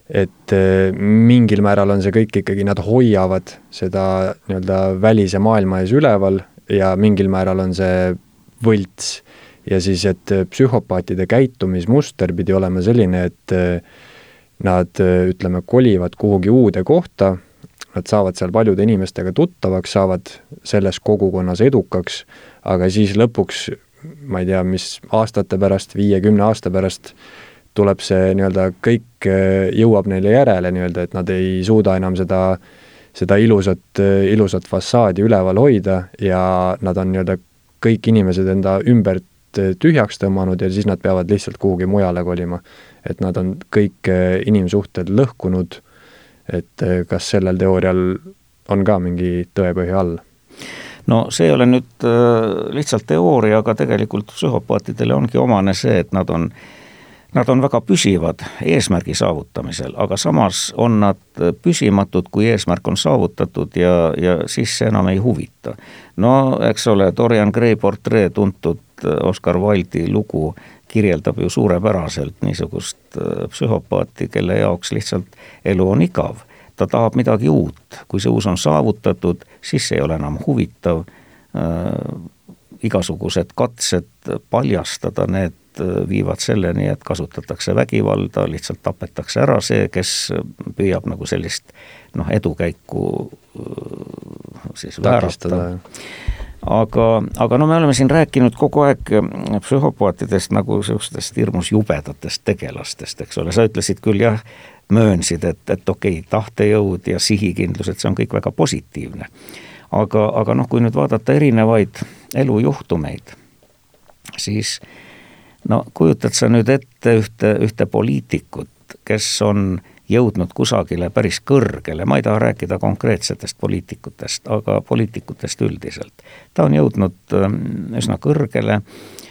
et mingil määral on see kõik ikkagi, nad hoiavad seda nii-öelda välise maailma ees üleval ja mingil määral on see võlts. ja siis, et äh, psühhopaatide käitumismuster pidi olema selline, et äh, nad äh, ütleme, kolivad kuhugi uude kohta, nad saavad seal paljude inimestega tuttavaks, saavad selles kogukonnas edukaks, aga siis lõpuks ma ei tea, mis aastate pärast, viie-kümne aasta pärast tuleb see nii-öelda kõik jõuab neile järele nii-öelda, et nad ei suuda enam seda, seda ilusat, ilusat fassaadi üleval hoida ja nad on nii-öelda kõik inimesed enda ümbert tühjaks tõmmanud ja siis nad peavad lihtsalt kuhugi mujale kolima. et nad on kõik inimsuhted lõhkunud, et kas sellel teoorial on ka mingi tõepõhi all? no see ei ole nüüd lihtsalt teooria, aga tegelikult psühhopaatidele ongi omane see, et nad on Nad on väga püsivad eesmärgi saavutamisel, aga samas on nad püsimatud, kui eesmärk on saavutatud ja, ja siis see enam ei huvita. no eks ole, Dorian Gray portree, tuntud Oscar Wilde'i lugu, kirjeldab ju suurepäraselt niisugust äh, psühhopaati, kelle jaoks lihtsalt elu on igav. ta tahab midagi uut, kui see uus on saavutatud, siis see ei ole enam huvitav äh,, igasugused katsed paljastada need Äh, viivad selleni, et kasutatakse vägivalda, lihtsalt tapetakse ära see, kes püüab nagu sellist noh, edukäiku äh, siis väärata. Aga, aga no me oleme siin rääkinud kogu aeg psühhopaatidest nagu niisugustest hirmus jubedatest tegelastest, eks ole, sa ütlesid küll jah, möönsid, et, et okei okay,, tahtejõud ja sihikindlus, et see on kõik väga positiivne. aga, aga noh, kui nüüd vaadata erinevaid elujuhtumeid, siis äh, no kujutad sa nüüd ette ühte, ühte poliitikut, kes on jõudnud kusagile päris kõrgele, ma ei taha rääkida konkreetsetest poliitikutest, aga poliitikutest üldiselt. ta on jõudnud ähm, üsna kõrgele,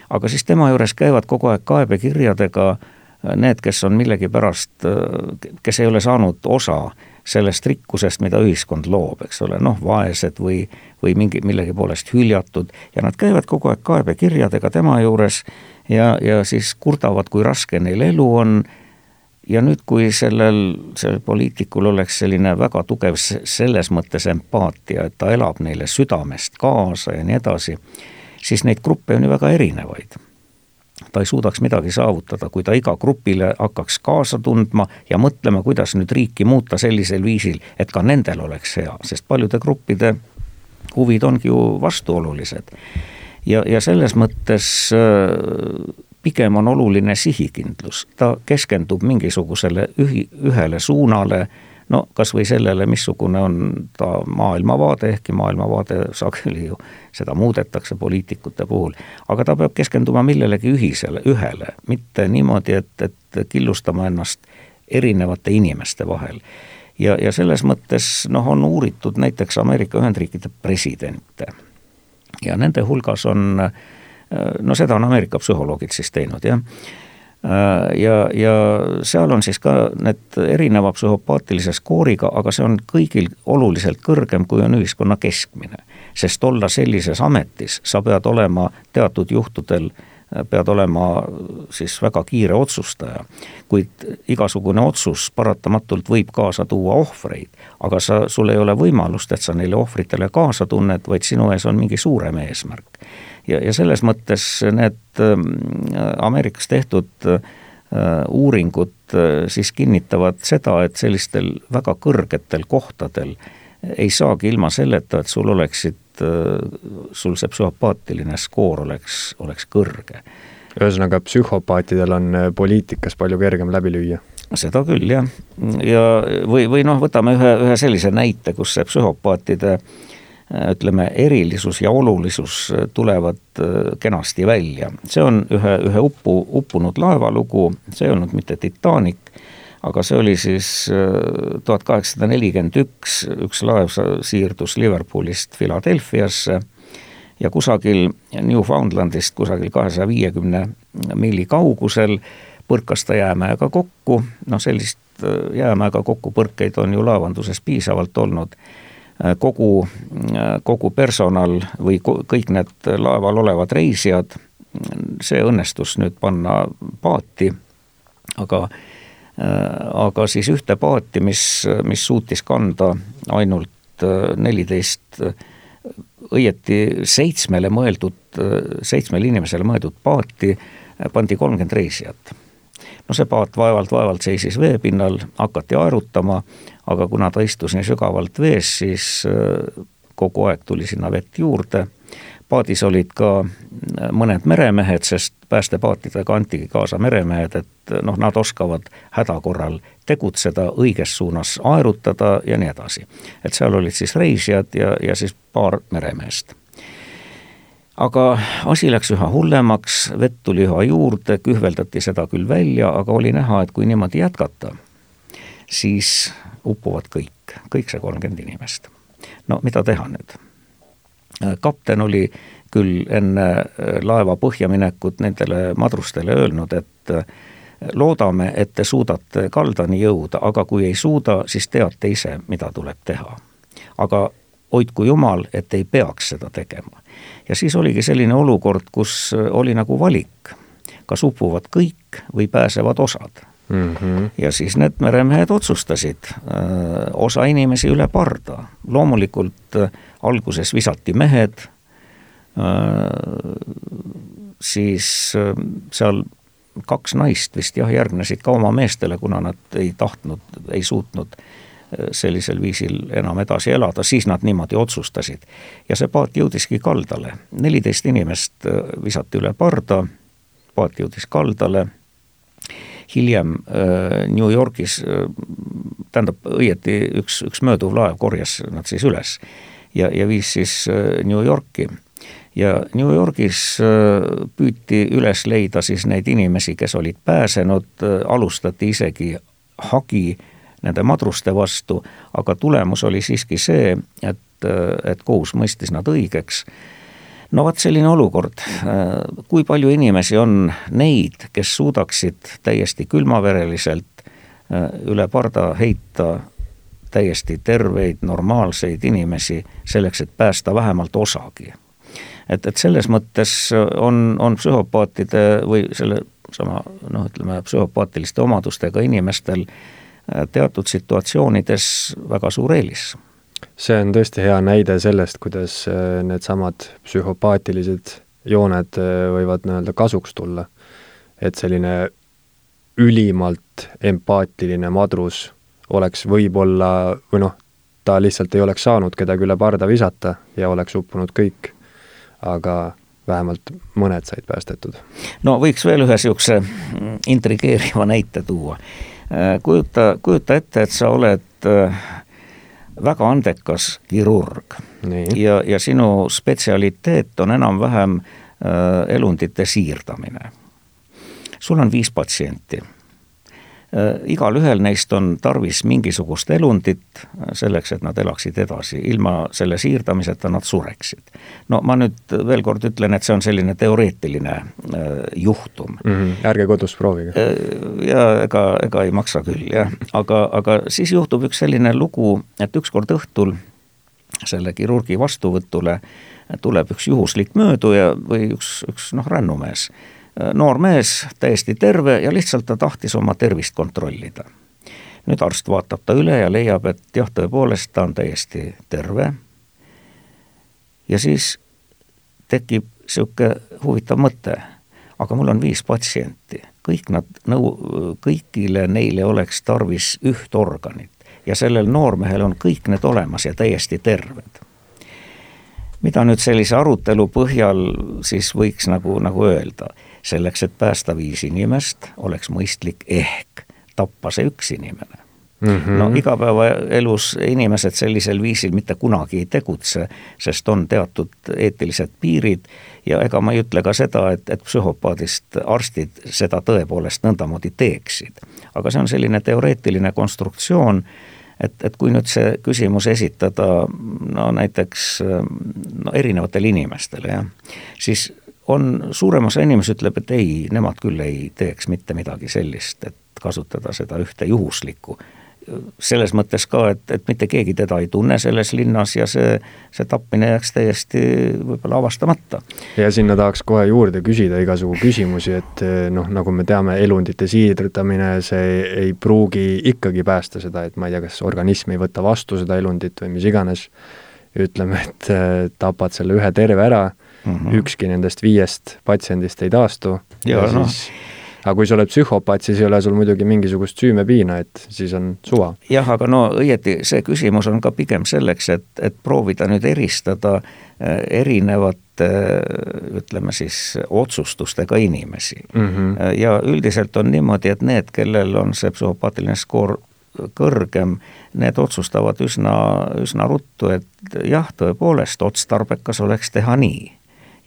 aga siis tema juures käivad kogu aeg kaebekirjadega äh, need, kes on millegipärast, äh, kes ei ole saanud osa sellest rikkusest, mida ühiskond loob, eks ole, noh, vaesed või, või mingi, millegi poolest hüljatud. Ja nad käivad kogu aeg kaebekirjadega tema juures ja, ja siis kurdavad, kui raske neil elu on ja nüüd, kui sellel, sellel poliitikul oleks selline väga tugev selles mõttes empaatia, et ta elab neile südamest kaasa ja nii edasi, siis neid gruppe on ju väga erinevaid. ta ei suudaks midagi saavutada, kui ta iga grupile hakkaks kaasa tundma ja mõtlema, kuidas nüüd riiki muuta sellisel viisil, et ka nendel oleks hea, sest paljude gruppide huvid ongi ju vastuolulised ja, ja selles mõttes äh, pigem on oluline sihikindlus, ta keskendub mingisugusele ühi, ühele suunale, no kas või sellele, missugune on ta maailmavaade, ehkki maailmavaade sageli ju seda muudetakse poliitikute puhul, aga ta peab keskenduma millelegi ühisele, ühele, mitte niimoodi, et, et killustama ennast erinevate inimeste vahel. ja, ja selles mõttes noh, on uuritud näiteks Ameerika Ühendriikide presidente. Ja nende hulgas on, no seda on Ameerika psühholoogid siis teinud, jah ja, ja seal on siis ka need erineva psühhopaatilise skooriga, aga see on kõigil oluliselt kõrgem, kui on ühiskonna keskmine. sest olla sellises ametis, sa pead olema teatud juhtudel äh, pead olema siis väga kiire otsustaja, kuid igasugune otsus paratamatult võib kaasa tuua ohvreid, aga sa, sul ei ole võimalust, et sa neile ohvritele kaasa tunned, vaid sinu ees on mingi suurem eesmärk. ja, ja selles mõttes need äh, Ameerikas tehtud äh, uuringud äh, siis kinnitavad seda, et sellistel väga kõrgetel kohtadel ei saagi ilma selleta, et sul oleksid Äh, sul see psühhopaatiline skoor oleks, oleks kõrge. ühesõnaga, psühhopaatidel on äh, poliitikas palju kergem läbi lüüa? seda küll, jah. ja või, või noh, võtame ühe, ühe sellise näite, kus see psühhopaatide äh, ütleme, erilisus ja olulisus tulevad kenasti välja. see on ühe, ühe upu, uppunud laeva lugu, see ei olnud mitte Titanic, aga see oli siis äh, tuhat kaheksasada nelikümmend üks, üks laev siirdus Liverpoolist Philadelphiasse ja kusagil Newfoundlandist, kusagil kahesaja viiekümne miili kaugusel põrkas ta jäämäega kokku, noh sellist äh, jäämäega kokkupõrkeid on ju laevanduses piisavalt olnud, äh, kogu, kogu personal või kõik need laeval olevad reisijad, see õnnestus nüüd panna paati, aga äh, aga siis ühte paati, mis, mis suutis kanda ainult äh, neliteist õieti seitsmele mõeldud, seitsmele inimesele mõeldud paati, pandi kolmkümmend reisijat. no see paat vaevalt-vaevalt seisis veepinnal, hakati aerutama, aga kuna ta istus nii sügavalt vees, siis äh, kogu aeg tuli sinna vett juurde paadis olid ka mõned meremehed, sest päästepaatidega antigi kaasa meremehed, et noh, nad oskavad häda korral tegutseda, õiges suunas aerutada ja nii edasi. et seal olid siis reisijad ja, ja siis paar meremeest aga asi läks üha hullemaks, vett tuli üha juurde, kühveldati seda küll välja, aga oli näha, et kui niimoodi jätkata, siis upuvad kõik, kõik see kolmkümmend inimest. no mida teha nüüd? Kapten oli küll enne laeva põhjaminekut nendele madrustele öelnud, et loodame, et te suudate kaldani jõuda, aga kui ei suuda, siis teate ise, mida tuleb teha. aga hoidku jumal, et ei peaks seda tegema. ja siis oligi selline olukord, kus oli nagu valik, kas upuvad kõik või pääsevad osad mm. -hmm. ja siis need meremehed otsustasid äh, osa inimesi üle parda, loomulikult äh, alguses visati mehed äh,, siis äh, seal kaks naist vist jah, järgnesid ka oma meestele, kuna nad ei tahtnud, ei suutnud sellisel viisil enam edasi elada, siis nad niimoodi otsustasid. ja see paat jõudiski kaldale, neliteist inimest visati üle parda, paat jõudis kaldale, hiljem äh, New Yorgis, äh, tähendab õieti üks, üks mööduv laev korjas nad siis üles ja, ja viis siis New Yorki ja New Yorgis püüti üles leida siis neid inimesi, kes olid pääsenud, alustati isegi hagi äh, nende madruste vastu, aga tulemus oli siiski see, et, et kohus mõistis nad õigeks. No vot selline olukord, kui palju inimesi on neid, kes suudaksid täiesti külmavereliselt äh, üle parda heita täiesti terveid, normaalseid inimesi selleks, et päästa vähemalt osagi. et, et selles mõttes on, on psühhopaatide või selle sama noh, ütleme psühhopaatiliste omadustega inimestel äh, teatud situatsioonides väga suur eelis. See on tõesti hea näide sellest, kuidas äh, needsamad psühhopaatilised jooned äh, võivad nii-öelda kasuks tulla. et selline ülimalt empaatiline madrus oleks võib-olla, või noh, ta lihtsalt ei oleks saanud kedagi üle parda visata ja oleks uppunud kõik, aga vähemalt mõned said päästetud. no võiks veel ühe niisuguse intrigeeriva näite tuua Äh, kujuta, kujuta ette, et sa oled äh, väga andekas kirurg Nii. ja, ja sinu spetsialiteet on enam-vähem äh, elundite siirdamine. sul on viis patsienti igalühel neist on tarvis mingisugust elundit selleks, et nad elaksid edasi, ilma selle siirdamiseta nad sureksid. no ma nüüd veel kord ütlen, et see on selline teoreetiline äh, juhtum mm. -hmm. ärge kodus proovige. Äh, ja ega, ega ei maksa küll jah, aga, aga siis juhtub üks selline lugu, et ükskord õhtul selle kirurgi vastuvõtule tuleb üks juhuslik mööduja või üks, üks noh, rännumees noor mees, täiesti terve ja lihtsalt ta tahtis oma tervist kontrollida. nüüd arst vaatab ta üle ja leiab, et jah, tõepoolest ta on täiesti terve. ja siis tekib niisugune huvitav mõte, aga mul on viis patsienti, kõik nad nõu-, kõigile neile oleks tarvis üht organit. Ja sellel noormehel on kõik need olemas ja täiesti terved. Mida nüüd sellise arutelu põhjal siis võiks nagu, nagu öelda selleks, et päästa viis inimest, oleks mõistlik ehk tappa see üks inimene mm. -hmm. no igapäevaelus inimesed sellisel viisil mitte kunagi ei tegutse, sest on teatud eetilised piirid ja ega ma ei ütle ka seda, et, et psühhopaadist arstid seda tõepoolest nõndamoodi teeksid. aga see on selline teoreetiline konstruktsioon, et, et kui nüüd see küsimus esitada no näiteks no erinevatele inimestele, jah, siis on suurem osa inimesi ütleb, et ei, nemad küll ei teeks mitte midagi sellist, et kasutada seda ühte juhuslikku. selles mõttes ka, et, et mitte keegi teda ei tunne selles linnas ja see, see tapmine jääks täiesti võib-olla avastamata. ja sinna tahaks kohe juurde küsida igasugu küsimusi, et noh, nagu me teame, elundite siirdamine, see ei pruugi ikkagi päästa seda, et ma ei tea, kas organism ei võta vastu seda elundit või mis iganes, ütleme, et tapad selle ühe terve ära mm, -hmm. ükski nendest viiest patsiendist ei taastu ja, ja noh, aga kui sa oled psühhopaat, siis ei ole sul muidugi mingisugust süümepiina, et siis on suva. jah, aga no õieti, see küsimus on ka pigem selleks, et, et proovida nüüd eristada äh, erinevate ütleme siis otsustustega inimesi mm. -hmm. ja üldiselt on niimoodi, et need, kellel on see psühhopaatiline skoor kõrgem, need otsustavad üsna, üsna ruttu, et jah, tõepoolest otstarbekas oleks teha nii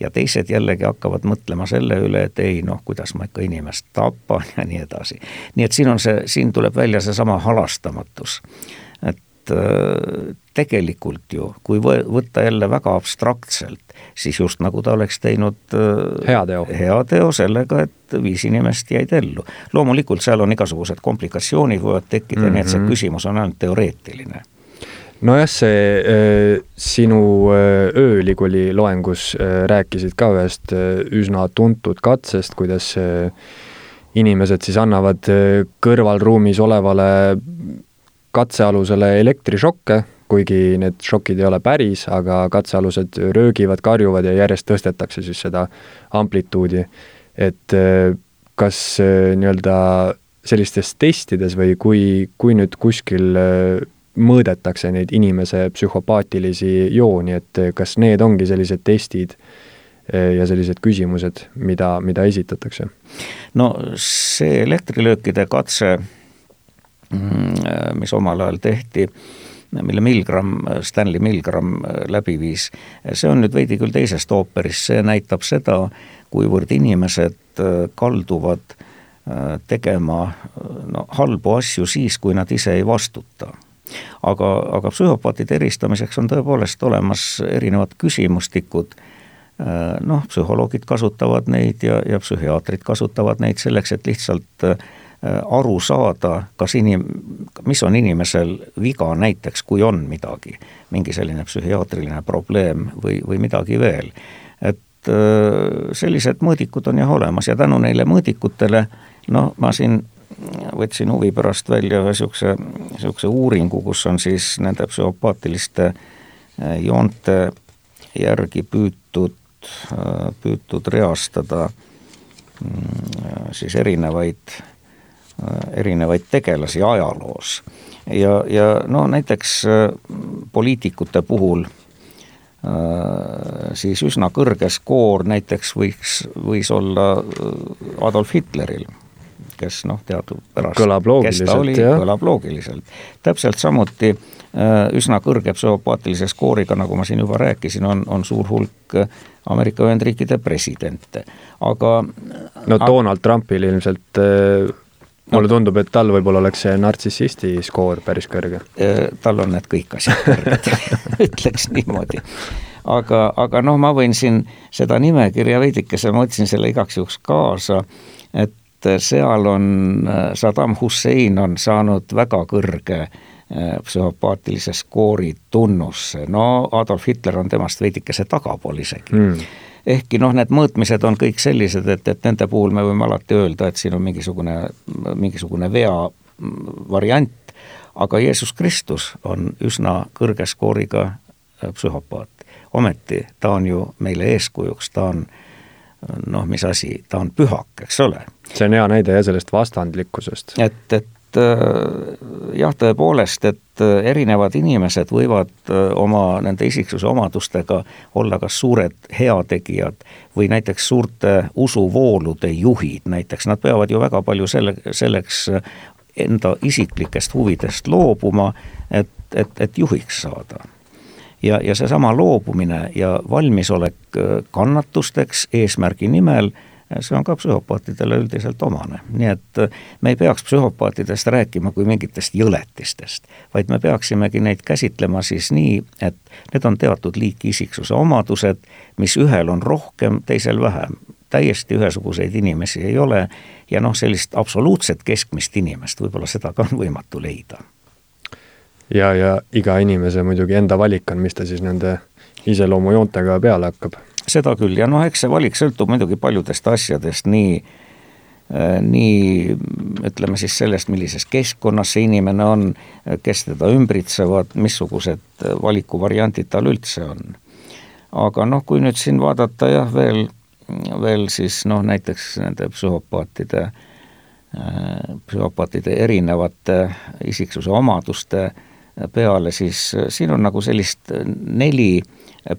ja teised jällegi hakkavad mõtlema selle üle, et ei noh, kuidas ma ikka inimest tapan ja nii edasi. nii et siin on see, siin tuleb välja seesama halastamatus. et äh, tegelikult ju, kui võtta jälle väga abstraktselt, siis just nagu ta oleks teinud äh, heateo, heateo sellega, et viis inimest jäid ellu. loomulikult seal on igasugused komplikatsioonid võivad tekkida mm, -hmm. nii et see mhm. küsimus on ainult teoreetiline nojah, see äh, sinu äh, ööülikooli loengus äh, rääkisid ka ühest äh, üsna tuntud katsest, kuidas äh, inimesed siis annavad äh, kõrvalruumis olevale katsealusele elektrišokke, kuigi need šokid ei ole päris, aga katsealused röögivad, karjuvad ja järjest tõstetakse siis seda amplituudi. et äh, kas äh, nii-öelda sellistes testides või kui, kui nüüd kuskil äh, mõõdetakse neid inimese psühhopaatilisi jooni, et kas need ongi sellised testid ja sellised küsimused, mida, mida esitatakse? no see elektrilöökide katse, mm, mis omal ajal tehti, mille Milgram, Stanley Milgram läbi viis, see on nüüd veidi küll teisest ooperist, see näitab seda, kuivõrd inimesed kalduvad tegema no halbu asju siis, kui nad ise ei vastuta aga, aga psühhopaatide eristamiseks on tõepoolest olemas erinevad küsimustikud, äh, noh, psühholoogid kasutavad neid ja, ja psühhiaatrid kasutavad neid selleks, et lihtsalt äh, aru saada, kas inim-, mis on inimesel viga näiteks, kui on midagi, mingi selline psühhiaatriline probleem või, või midagi veel. et äh, sellised mõõdikud on jah olemas ja tänu neile mõõdikutele, noh, ma siin võtsin huvi pärast välja ühe niisuguse, niisuguse uuringu, kus on siis nende psühhopaatiliste äh, joonte järgi püütud, äh, püütud reastada mm, siis erinevaid, äh, erinevaid tegelasi ajaloos. ja, ja no näiteks poliitikute puhul siis üsna kõrge skoor näiteks võiks, võis olla Adolf Hitleril kes noh, teadupärast kõlab loogiliselt, jah. kõlab loogiliselt. täpselt samuti äh, üsna kõrge psühhopaatilise skooriga, nagu ma siin juba rääkisin, on, on suur hulk äh, Ameerika Ühendriikide presidente, aga no Donald Trumpil ilmselt äh, mulle tundub, et tal võib-olla oleks see nartsissisti skoor päris kõrge. tal on need kõik asjad kõrged ütleks niimoodi. aga, aga noh, ma võin siin seda nimekirja veidikese, ma võtsin selle igaks juhuks kaasa, et seal on äh, Saddam Hussein on saanud väga kõrge äh, psühhopaatilise skoori tunnusse, no Adolf Hitler on temast veidikese tagapool isegi mm. ehkki noh, need mõõtmised on kõik sellised, et, et nende puhul me võime alati öelda, et siin on mingisugune, mingisugune vea variant, aga Jeesus Kristus on üsna kõrge skooriga äh, psühhopaat. ometi ta on ju meile eeskujuks, ta on äh, noh, mis asi, ta on pühak, eks ole. see on hea näide jah, sellest vastandlikkusest. et, et äh, jah, tõepoolest, et äh, erinevad inimesed võivad äh, oma nende isiksuse omadustega olla kas suured heategijad või näiteks suurte usuvoolude juhid, näiteks nad peavad ju väga palju selle, selleks enda isiklikest huvidest loobuma, et, et, et juhiks saada ja, ja seesama loobumine ja valmisolek äh, kannatusteks eesmärgi nimel, äh, see on ka psühhopaatidele üldiselt omane, nii et äh, me ei peaks psühhopaatidest rääkima kui mingitest jõletistest, vaid me peaksimegi neid käsitlema siis nii, et need on teatud liiki isiksuse omadused, mis ühel on rohkem, teisel vähem. täiesti ühesuguseid inimesi ei ole ja noh, sellist absoluutset keskmist inimest, võib-olla seda ka on võimatu leida ja, ja iga inimese muidugi enda valik on, mis ta siis nende iseloomujoontega peale hakkab. seda küll ja noh, eks see valik sõltub muidugi paljudest asjadest, nii äh, nii ütleme siis sellest, millises keskkonnas see inimene on, kes teda ümbritsevad, missugused valikuvariandid tal üldse on. aga noh, kui nüüd siin vaadata jah, veel veel siis noh, näiteks nende psühhopaatide, psühhopaatide erinevate isiksuse omaduste peale, siis siin on nagu sellist neli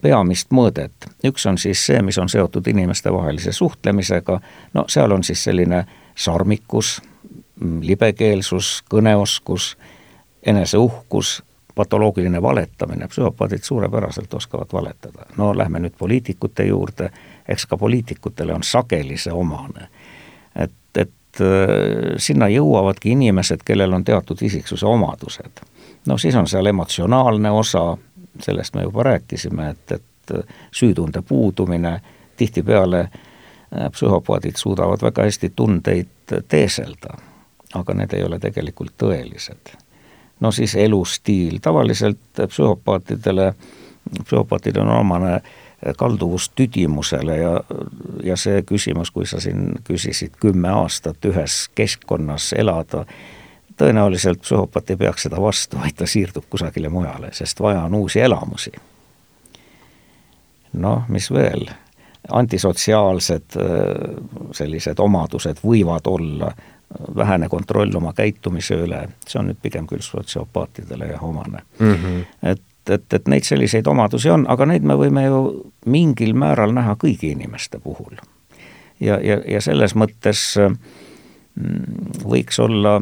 peamist mõõdet. üks on siis see, mis on seotud inimestevahelise suhtlemisega, no seal on siis selline sarmikus, libekeelsus, kõneoskus, eneseuhkus, patoloogiline valetamine, psühhopaadid suurepäraselt oskavad valetada. no lähme nüüd poliitikute juurde, eks ka poliitikutele on sageli see omane. et, et äh, sinna jõuavadki inimesed, kellel on teatud isiksuse omadused. No siis on seal emotsionaalne osa, sellest me juba rääkisime, et, et süütunde puudumine, tihtipeale äh, psühhopaadid suudavad väga hästi tundeid teeselda, aga need ei ole tegelikult tõelised. no siis elustiil, tavaliselt psühhopaatidele, psühhopaatidel on omane kalduvus tüdimusele ja, ja see küsimus, kui sa siin küsisid kümme aastat ühes keskkonnas elada, tõenäoliselt psühhopaat ei peaks seda vastu, vaid ta siirdub kusagile mujale, sest vaja on uusi elamusi. noh, mis veel, antisotsiaalsed äh, sellised omadused võivad olla, vähene kontroll oma käitumise üle, see on nüüd pigem küll sotsiopaatidele omane mm. -hmm. et, et, et neid selliseid omadusi on, aga neid me võime ju mingil määral näha kõigi inimeste puhul. ja, ja, ja selles mõttes mm, võiks olla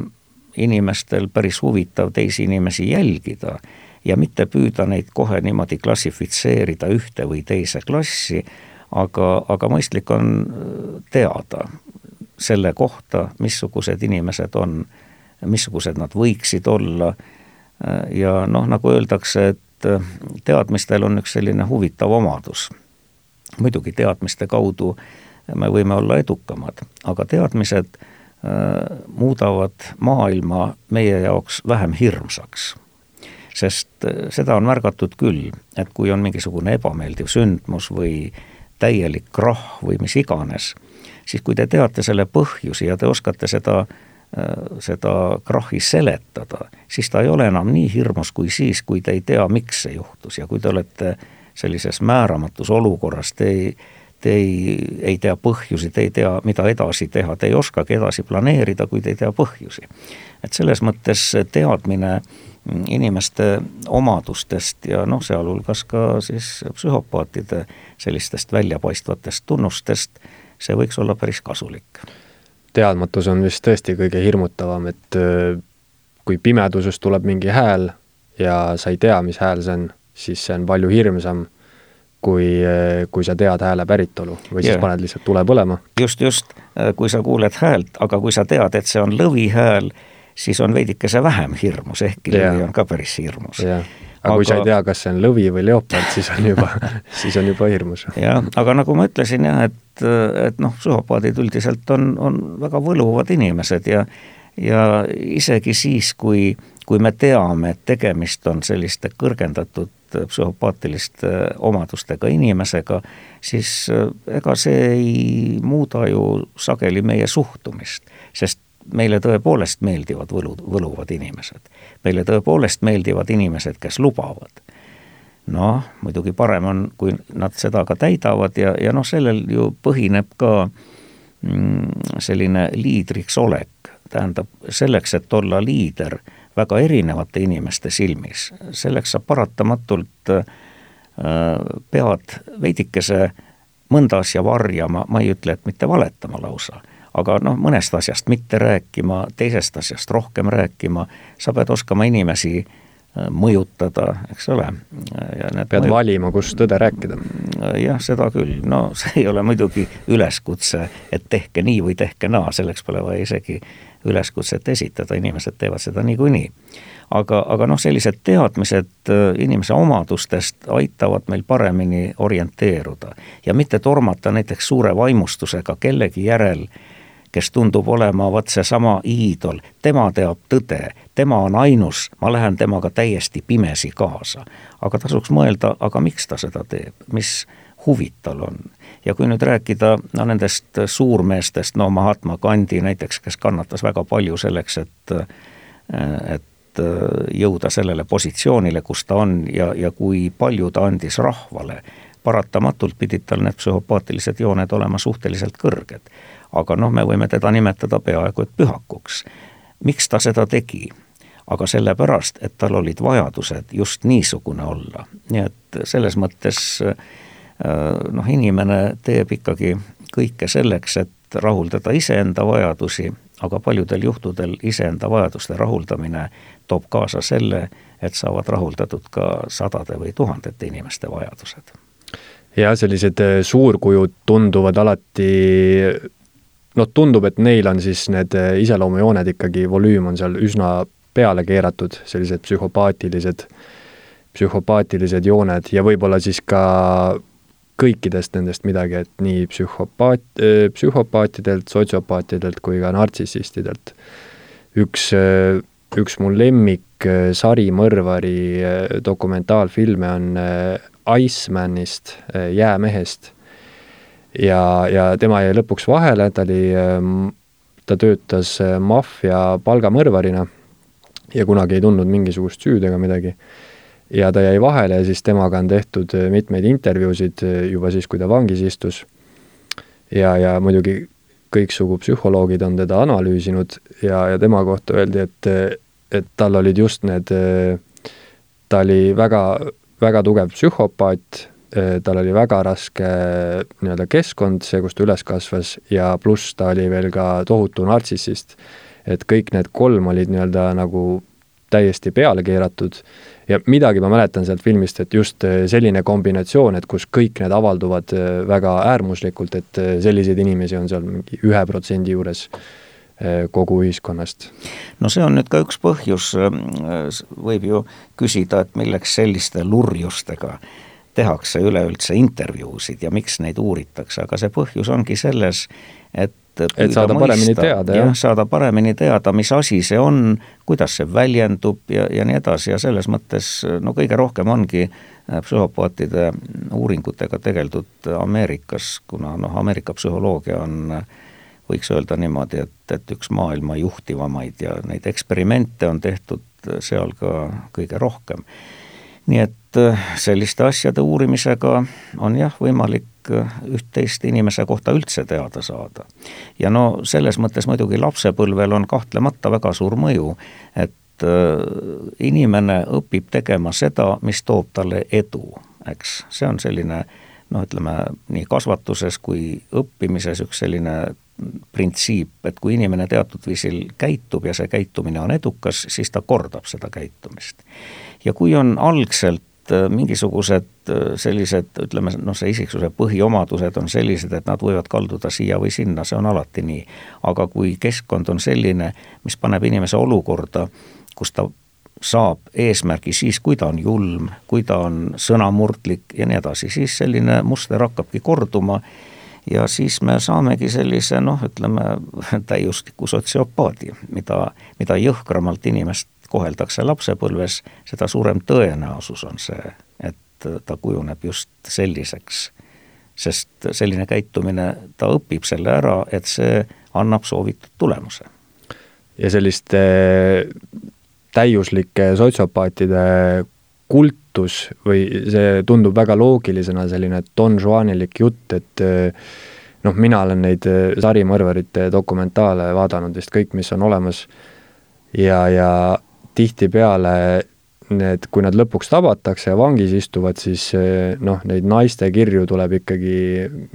inimestel päris huvitav teisi inimesi jälgida ja mitte püüda neid kohe niimoodi klassifitseerida ühte või teise klassi, aga, aga mõistlik on äh, teada selle kohta, missugused inimesed on, missugused nad võiksid olla äh, ja noh, nagu öeldakse, et äh, teadmistel on üks selline huvitav omadus. muidugi teadmiste kaudu me võime olla edukamad, aga teadmised muudavad maailma meie jaoks vähem hirmsaks. sest äh, seda on märgatud küll, et kui on mingisugune ebameeldiv sündmus või täielik krahh või mis iganes, siis kui te teate selle põhjusi ja te oskate seda, äh, seda krahhi seletada, siis ta ei ole enam nii hirmus kui siis, kui te ei tea, miks see juhtus ja kui te olete sellises määramatus olukorras, te ei te ei, ei tea põhjusi, te ei tea, mida edasi teha, te ei oskagi edasi planeerida, kui te ei tea põhjusi. et selles mõttes teadmine inimeste omadustest ja noh, sealhulgas ka siis psühhopaatide sellistest väljapaistvatest tunnustest, see võiks olla päris kasulik. teadmatus on vist tõesti kõige hirmutavam, et äh, kui pimedusest tuleb mingi hääl ja sa ei tea, mis hääl see on, siis see on palju hirmsam kui, kui sa tead hääle päritolu või siis yeah. paned lihtsalt tule põlema. just, just, kui sa kuuled häält, aga kui sa tead, et see on lõvihääl, siis on veidikese vähem hirmus, ehkki yeah. lõvi on ka päris hirmus yeah aga, aga kui sa ei tea, kas see on lõvi või leopard, siis on juba siis on juba hirmus. jah, aga nagu ma ütlesin jah, et, et noh, psühhopaadid üldiselt on, on väga võluvad inimesed ja ja isegi siis, kui, kui me teame, et tegemist on selliste kõrgendatud psühhopaatiliste omadustega inimesega, siis äh, ega see ei muuda ju sageli meie suhtumist, sest meile tõepoolest meeldivad võlu, võluvad inimesed. meile tõepoolest meeldivad inimesed, kes lubavad. noh, muidugi parem on, kui nad seda ka täidavad ja, ja noh, sellel ju põhineb ka mm, selline liidriks olek. tähendab, selleks, et olla liider väga erinevate inimeste silmis. selleks sa paratamatult äh, pead veidikese mõnda asja varjama, ma ei ütle, et mitte valetama lausa, aga noh, mõnest asjast mitte rääkima, teisest asjast rohkem rääkima, sa pead oskama inimesi äh, mõjutada, eks ole. pead mõjut... valima, kus tõde rääkida. jah, seda küll, no see ei ole muidugi üleskutse, et tehke nii või tehke naa, selleks pole vaja isegi üleskutset esitada, inimesed teevad seda niikuinii. aga, aga noh, sellised teadmised äh, inimese omadustest aitavad meil paremini orienteeruda ja mitte tormata näiteks suure vaimustusega kellegi järel, kes tundub olema vot seesama iidol, tema teab tõde, tema on ainus, ma lähen temaga täiesti pimesi kaasa. aga tasuks mõelda, aga miks ta seda teeb, mis huvid tal on. ja kui nüüd rääkida no nendest suurmeestest, no Mahatma Gandhi näiteks, kes kannatas väga palju selleks, et et jõuda sellele positsioonile, kus ta on ja, ja kui palju ta andis rahvale, paratamatult pidid tal need psühhopaatilised jooned olema suhteliselt kõrged. aga noh, me võime teda nimetada peaaegu et pühakuks. miks ta seda tegi? aga sellepärast, et tal olid vajadused just niisugune olla, nii et selles mõttes äh, noh, inimene teeb ikkagi kõike selleks, et rahuldada iseenda vajadusi, aga paljudel juhtudel iseenda vajaduste rahuldamine toob kaasa selle, et saavad rahuldatud ka sadade või tuhandete inimeste vajadused. ja sellised äh, suurkujud tunduvad alati noh, tundub, et neil on siis need äh, iseloomujooned ikkagi, volüüm on seal üsna peale keeratud, sellised psühhopaatilised, psühhopaatilised jooned ja võib-olla siis ka kõikidest nendest midagi, et nii psühhopaat, äh, psühhopaatidelt, sotsiopaatidelt kui ka nartsissistidelt. üks, äh, üks mu lemmik Sari Mõrvari äh, dokumentaalfilme on Icemanist, jäämehest. ja, ja tema jäi lõpuks vahele, ta oli, ta töötas maffia palgamõrvarina ja kunagi ei tundnud mingisugust süüd ega midagi ja ta jäi vahele ja siis temaga on tehtud äh, mitmeid intervjuusid äh, juba siis, kui ta vangis istus. ja, ja muidugi kõiksugu psühholoogid on teda analüüsinud ja, ja tema kohta öeldi, et, et tal olid just need, äh, ta oli väga, väga tugev psühhopaat, tal oli väga raske nii-öelda keskkond, see, kus ta üles kasvas, ja pluss ta oli veel ka tohutu nartsissist. et kõik need kolm olid nii-öelda nagu täiesti peale keeratud ja midagi ma mäletan sealt filmist, et just äh, selline kombinatsioon, et kus kõik need avalduvad äh, väga äärmuslikult, et äh, selliseid inimesi on seal mingi ühe protsendi juures kogu ühiskonnast. no see on nüüd ka üks põhjus, võib ju küsida, et milleks selliste lurjustega tehakse üleüldse intervjuusid ja miks neid uuritakse, aga see põhjus ongi selles, et et saada mõista, paremini teada, jah? saada paremini teada, mis asi see on, kuidas see väljendub ja, ja nii edasi ja selles mõttes no kõige rohkem ongi äh, psühhopaatide uuringutega tegeldud Ameerikas, kuna noh, Ameerika psühholoogia on võiks öelda niimoodi, et, et üks maailma juhtivamaid ja neid eksperimente on tehtud seal ka kõige rohkem. nii et äh, selliste asjade uurimisega on jah, võimalik Äh, üht-teist inimese kohta üldse teada saada. ja no selles mõttes muidugi lapsepõlvel on kahtlemata väga suur mõju, et äh, inimene õpib tegema seda, mis toob talle edu, eks, see on selline noh, ütleme nii kasvatuses kui õppimises üks selline printsiip, et kui inimene teatud viisil käitub ja see käitumine on edukas, siis ta kordab seda käitumist. ja kui on algselt mingisugused äh, sellised, ütleme noh, see isiksuse põhiomadused on sellised, et nad võivad kalduda siia või sinna, see on alati nii. aga kui keskkond on selline, mis paneb inimese olukorda, kus ta saab eesmärgi siis, kui ta on julm, kui ta on sõnamurdlik ja nii edasi, siis selline muster hakkabki korduma ja siis me saamegi sellise noh, ütleme täiusliku sotsiopaadi, mida, mida jõhkramalt inimest koheldakse lapsepõlves, seda suurem tõenäosus on see, et ta kujuneb just selliseks. sest selline käitumine, ta õpib selle ära, et see annab soovitud tulemuse. ja selliste täiuslike sotsiopaatide kultus või see tundub väga loogilisena, selline Don Juanilik jutt, et noh, mina olen neid sarimõrvarite dokumentaale vaadanud vist kõik, mis on olemas, ja, ja tihtipeale need, kui nad lõpuks tabatakse ja vangis istuvad, siis eh, noh, neid naiste kirju tuleb ikkagi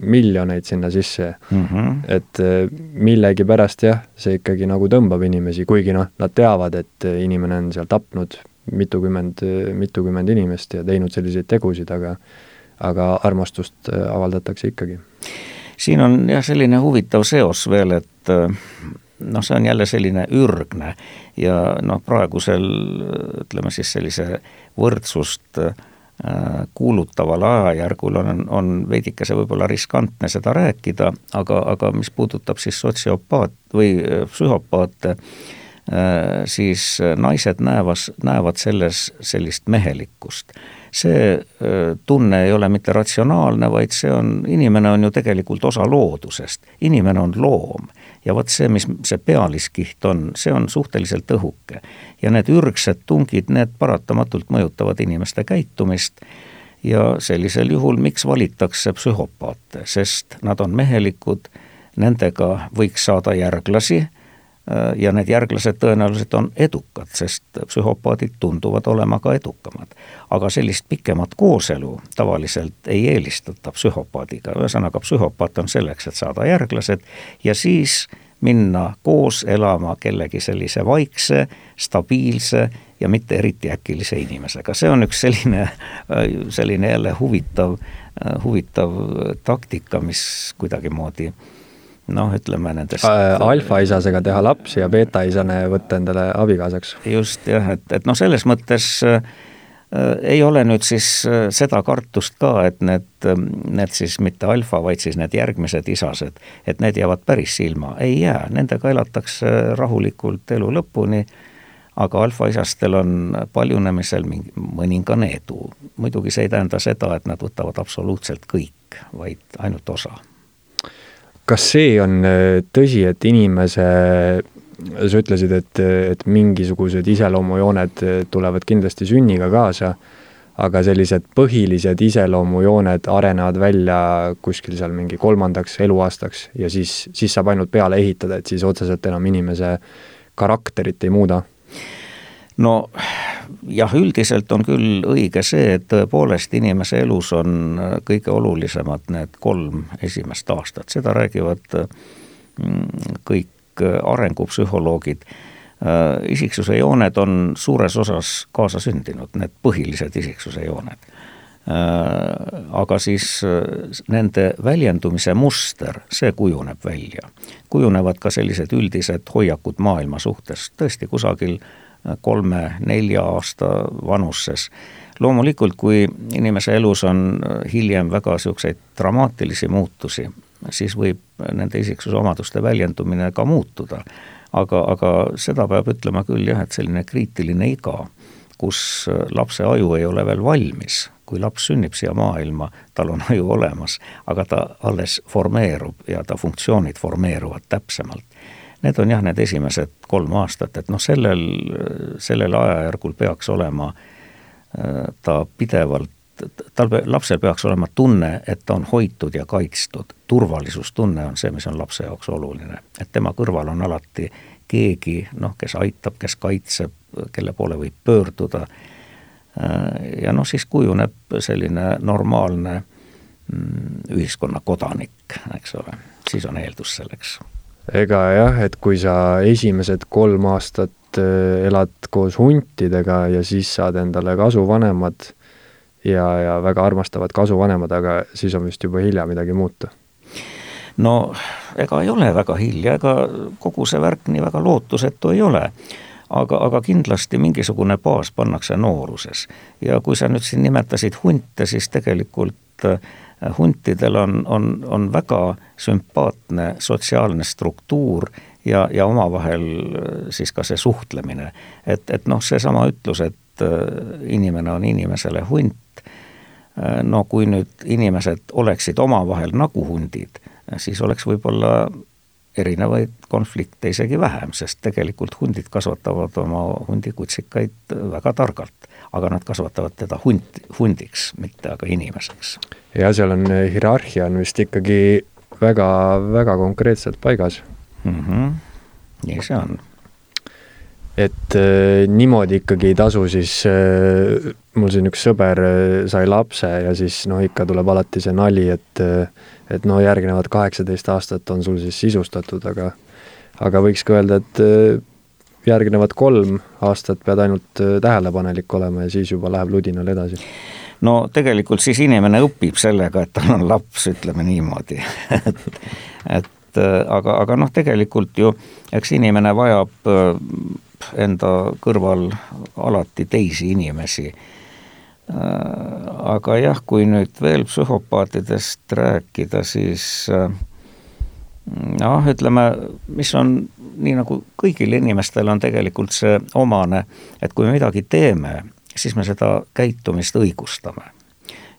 miljoneid sinna sisse mm. -hmm. et eh, millegipärast jah, see ikkagi nagu tõmbab inimesi, kuigi noh, nad teavad, et inimene on seal tapnud mitukümmend, mitukümmend inimest ja teinud selliseid tegusid, aga aga armastust eh, avaldatakse ikkagi. siin on jah, selline huvitav seos veel, et noh, see on jälle selline ürgne ja noh, praegusel ütleme siis sellise võrdsust äh, kuulutaval ajajärgul on, on veidikese võib-olla riskantne seda rääkida, aga, aga mis puudutab siis sotsiopaat või äh, psühhopaate, äh, siis naised näevas, näevad selles sellist mehelikkust. See tunne ei ole mitte ratsionaalne, vaid see on, inimene on ju tegelikult osa loodusest, inimene on loom ja vot see, mis see pealiskiht on, see on suhteliselt õhuke. ja need ürgsed tungid, need paratamatult mõjutavad inimeste käitumist ja sellisel juhul, miks valitakse psühhopaate, sest nad on mehelikud, nendega võiks saada järglasi ja need järglased tõenäoliselt on edukad, sest psühhopaadid tunduvad olema ka edukamad. aga sellist pikemat kooselu tavaliselt ei eelistata psühhopaadiga, ühesõnaga psühhopaat on selleks, et saada järglased ja siis minna koos elama kellegi sellise vaikse, stabiilse ja mitte eriti äkilise inimesega, see on üks selline, selline jälle huvitav, huvitav taktika, mis kuidagimoodi äh, noh, ütleme nendest äh, alfaisasega teha lapsi ja beetaisane võtta endale abikaasaks. just jah, et, et noh, selles mõttes äh, ei ole nüüd siis äh, seda kartust ka, et need, need siis mitte alfa, vaid siis need järgmised isased, et need jäävad päris silma, ei jää, nendega elatakse rahulikult elu lõpuni, aga alfaisastel on paljunemisel mingi mõningane edu. muidugi see ei tähenda seda, et nad võtavad absoluutselt kõik, vaid ainult osa kas see on äh, tõsi, et inimese, sa ütlesid, et, et mingisugused iseloomujooned äh, tulevad kindlasti sünniga kaasa, aga sellised põhilised iseloomujooned arenevad välja kuskil seal mingi kolmandaks eluaastaks ja siis, siis saab ainult peale ehitada, et siis otseselt enam inimese karakterit ei muuda? no jah, üldiselt on küll õige see, et tõepoolest inimese elus on äh, kõige olulisemad need kolm esimest aastat, seda räägivad mm, kõik äh, arengupsühholoogid. Äh, isiksuse jooned on suures osas kaasasündinud, need põhilised isiksuse jooned. aga siis nende väljendumise muster, see kujuneb välja. kujunevad ka sellised üldised hoiakud maailma suhtes, tõesti kusagil kolme-nelja aasta vanuses. loomulikult, kui inimese elus on hiljem väga niisuguseid dramaatilisi muutusi, siis võib nende isiksuse omaduste väljendumine ka muutuda. aga, aga seda peab ütlema küll jah, et selline kriitiline iga, kus lapse aju ei ole veel valmis, kui laps sünnib siia maailma, tal on aju olemas, aga ta alles formeerub ja ta funktsioonid formeeruvad täpsemalt Need on jah, need esimesed kolm aastat, et noh, sellel, sellel ajajärgul peaks olema äh, ta pidevalt, tal, lapsel peaks olema tunne, et ta on hoitud ja kaitstud. turvalisustunne on see, mis on lapse jaoks oluline, et tema kõrval on alati keegi, noh, kes aitab, kes kaitseb, kelle poole võib pöörduda. Äh, ja noh, siis kujuneb selline normaalne mm, ühiskonna kodanik, eks ole, siis on eeldus selleks ega jah, et kui sa esimesed kolm aastat äh, elad koos huntidega ja siis saad endale kasuvanemad ja, ja väga armastavad kasuvanemad, aga siis on vist juba hilja midagi muuta. no ega ei ole väga hilja, ega kogu see värk nii väga lootusetu ei ole aga, aga kindlasti mingisugune baas pannakse nooruses. ja kui sa nüüd siin nimetasid hunte, siis tegelikult äh, huntidel on, on, on väga sümpaatne sotsiaalne struktuur ja, ja omavahel äh, siis ka see suhtlemine. et, et noh, seesama ütlus, et äh, inimene on inimesele hunt, äh, no kui nüüd inimesed oleksid omavahel nagu hundid, siis oleks võib-olla erinevaid konflikte isegi vähem, sest tegelikult hundid kasvatavad oma hundikutsikaid väga targalt aga nad kasvatavad teda hunt, hundiks, mitte aga inimeseks. ja seal on eh, hierarhia on vist ikkagi väga, väga konkreetselt paigas mm. -hmm. nii see on. Et äh, niimoodi ikkagi ei tasu siis äh,, mul siin üks sõber äh, sai lapse ja siis noh, ikka tuleb alati see nali, et äh, et no järgnevad kaheksateist aastat on sul siis sisustatud, aga aga võiks ka öelda, et äh, järgnevad kolm aastat pead ainult äh, tähelepanelik olema ja siis juba läheb ludinal edasi? no tegelikult siis inimene õpib sellega, et tal on laps, ütleme niimoodi et, et aga, aga noh, tegelikult ju eks inimene vajab äh, enda kõrval alati teisi inimesi. aga jah, kui nüüd veel psühhopaatidest rääkida, siis noh, ütleme, mis on nii nagu kõigil inimestel on tegelikult see omane, et kui me midagi teeme, siis me seda käitumist õigustame.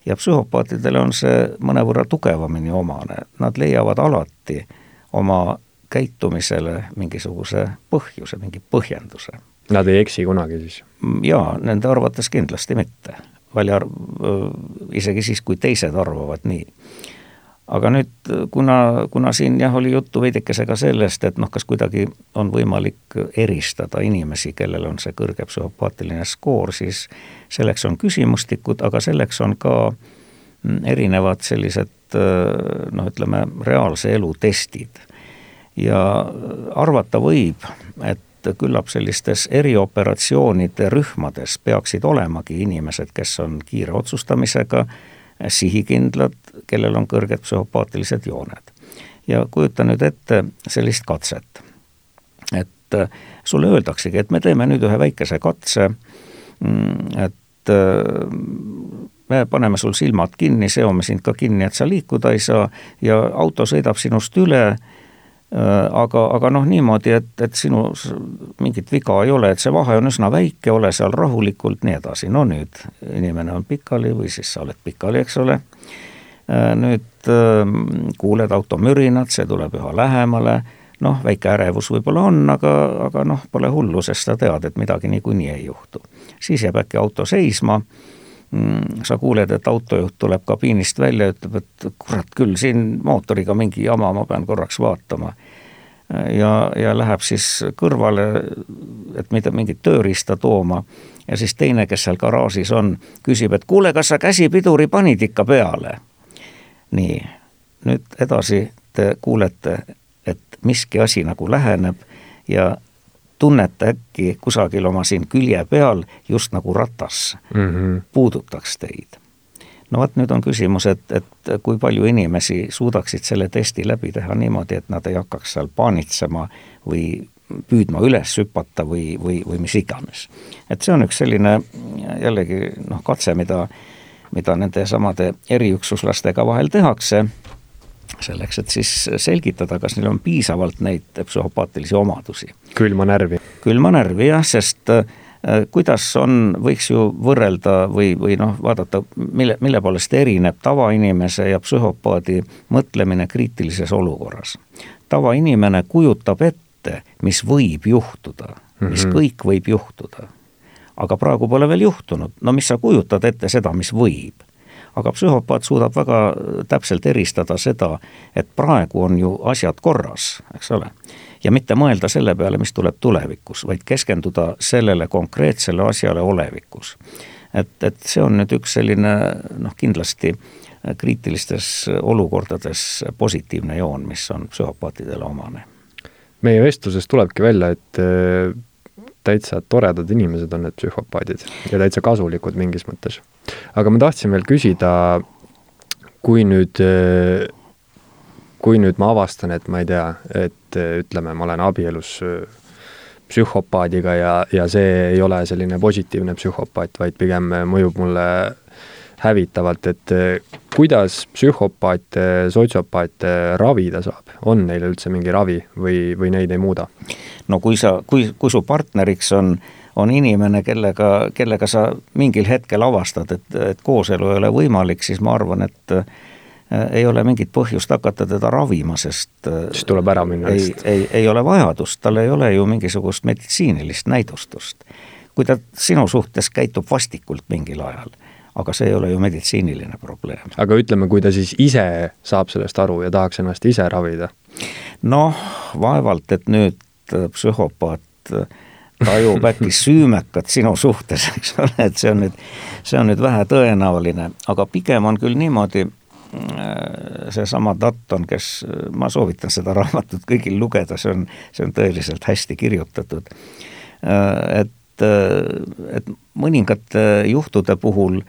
ja psühhopaatidele on see mõnevõrra tugevamini omane, nad leiavad alati oma käitumisele mingisuguse põhjuse, mingi põhjenduse. Nad ei eksi kunagi siis? jaa, nende arvates kindlasti mitte. välja isegi siis, kui teised arvavad nii aga nüüd, kuna, kuna siin jah, oli juttu veidikese ka sellest, et noh, kas kuidagi on võimalik eristada inimesi, kellel on see kõrge psühhopaatiline skoor, siis selleks on küsimustikud, aga selleks on ka mm, erinevad sellised noh, ütleme, reaalse elu testid. Ja arvata võib, et küllap sellistes erioperatsioonide rühmades peaksid olemagi inimesed, kes on kiire otsustamisega, sihikindlad, kellel on kõrged psühhopaatilised jooned. ja kujuta nüüd ette sellist katset, et sulle öeldaksegi, et me teeme nüüd ühe väikese katse, mm, et äh, me paneme sul silmad kinni, seome sind ka kinni, et sa liikuda ei saa ja auto sõidab sinust üle aga, aga noh, niimoodi, et, et sinus mingit viga ei ole, et see vahe on üsna väike, ole seal rahulikult, nii edasi. no nüüd inimene on pikali või siis sa oled pikali, eks ole. Äh, nüüd ähm, kuuled auto mürinat, see tuleb üha lähemale, noh, väike ärevus võib-olla on, aga, aga noh, pole hullu, sest sa tead, et midagi niikuinii ei juhtu. siis jääb äkki auto seisma sa kuuled, et autojuht tuleb kabiinist välja, ütleb, et kurat küll, siin mootoriga mingi jama, ma pean korraks vaatama. ja, ja läheb siis kõrvale, et mida, mingit tööriista tooma ja siis teine, kes seal garaažis on, küsib, et kuule, kas sa käsipiduri panid ikka peale? nii, nüüd edasi te kuulete, et miski asi nagu läheneb ja tunnete äkki kusagil oma siin külje peal, just nagu ratas mm -hmm. puudutaks teid. no vot, nüüd on küsimus, et, et kui palju inimesi suudaksid selle testi läbi teha niimoodi, et nad ei hakkaks seal paanitsema või püüdma üles hüpata või, või, või mis iganes. et see on üks selline jällegi noh, katse, mida, mida nende samade eriüksuslastega vahel tehakse selleks, et siis selgitada, kas neil on piisavalt neid psühhopaatilisi omadusi. külma närvi. külma närvi jah, sest äh, kuidas on, võiks ju võrrelda või, või noh, vaadata, mille, mille poolest erineb tavainimese ja psühhopaadi mõtlemine kriitilises olukorras. tavainimene kujutab ette, mis võib juhtuda, mis mm -hmm. kõik võib juhtuda. aga praegu pole veel juhtunud, no mis sa kujutad ette seda, mis võib aga psühhopaat suudab väga täpselt eristada seda, et praegu on ju asjad korras, eks ole. ja mitte mõelda selle peale, mis tuleb tulevikus, vaid keskenduda sellele konkreetsele asjale olevikus. et, et see on nüüd üks selline noh, kindlasti kriitilistes olukordades positiivne joon, mis on psühhopaatidele omane. meie vestlusest tulebki välja, et täitsa toredad inimesed on need psühhopaadid ja täitsa kasulikud mingis mõttes. aga ma tahtsin veel küsida, kui nüüd, kui nüüd ma avastan, et ma ei tea, et ütleme, ma olen abielus psühhopaadiga ja, ja see ei ole selline positiivne psühhopaat, vaid pigem mõjub mulle hävitavalt, et kuidas psühhopaate, sotsiopaate ravida saab, on neil üldse mingi ravi või, või neid ei muuda? no kui sa, kui, kui su partneriks on, on inimene, kellega, kellega sa mingil hetkel avastad, et, et kooselu ei ole võimalik, siis ma arvan, et äh, ei ole mingit põhjust hakata teda ravima, sest äh, siis tuleb ära minna ei, ei, ei ole vajadust, tal ei ole ju mingisugust meditsiinilist näidustust. kui ta sinu suhtes käitub vastikult mingil ajal, aga see ei ole ju meditsiiniline probleem. aga ütleme, kui ta siis ise saab sellest aru ja tahaks ennast ise ravida? noh, vaevalt, et nüüd Äh, psühhopaat äh, tajub äkki süümekat sinu suhtes, eks ole, et see on nüüd, see on nüüd vähetõenäoline, aga pigem on küll niimoodi, äh, seesama Dutton, kes, ma soovitan seda raamatut kõigil lugeda, see on, see on tõeliselt hästi kirjutatud. et, et mõningate juhtude puhul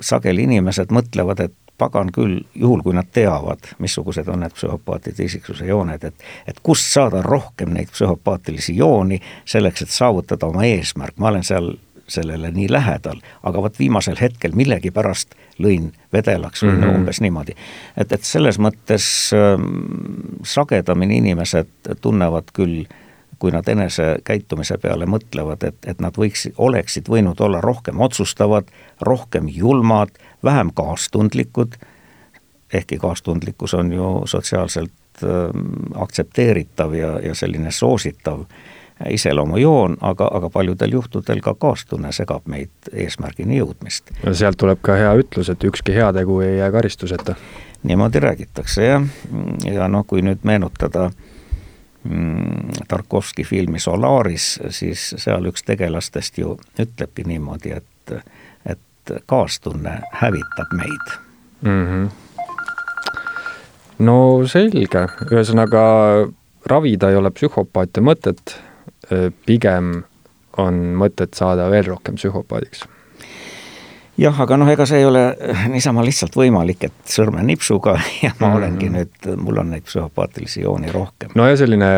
sageli inimesed mõtlevad, et pagan küll, juhul kui nad teavad, missugused on need psühhopaatide isiksuse jooned, et et kust saada rohkem neid psühhopaatilisi jooni selleks, et saavutada oma eesmärk, ma olen seal sellele nii lähedal, aga vot viimasel hetkel millegipärast lõin vedelaks või mm -hmm. umbes niimoodi. et, et selles mõttes äh, sagedamini inimesed tunnevad küll kui nad enese käitumise peale mõtlevad, et, et nad võiks, oleksid võinud olla rohkem otsustavad, rohkem julmad, vähem kaastundlikud, ehkki kaastundlikkus on ju sotsiaalselt äh, aktsepteeritav ja, ja selline soositav iseloomujoon, aga, aga paljudel juhtudel ka kaastunne segab meid eesmärgini jõudmist. no sealt tuleb ka hea ütlus, et ükski heategu ei jää karistuseta. niimoodi räägitakse jah, ja noh, kui nüüd meenutada mm, Tarkovski filmi Solaris, siis seal üks tegelastest ju ütlebki niimoodi, et, et kaastunne hävitab meid mm. -hmm. no selge, ühesõnaga ravida ei ole psühhopaatia mõtet, pigem on mõtet saada veel rohkem psühhopaadiks. Jah, aga noh, ega see ei ole niisama lihtsalt võimalik, et sõrmenipsuga ja ma mm -hmm. olengi nüüd, mul on neid psühhopaatilisi jooni rohkem. no ja selline,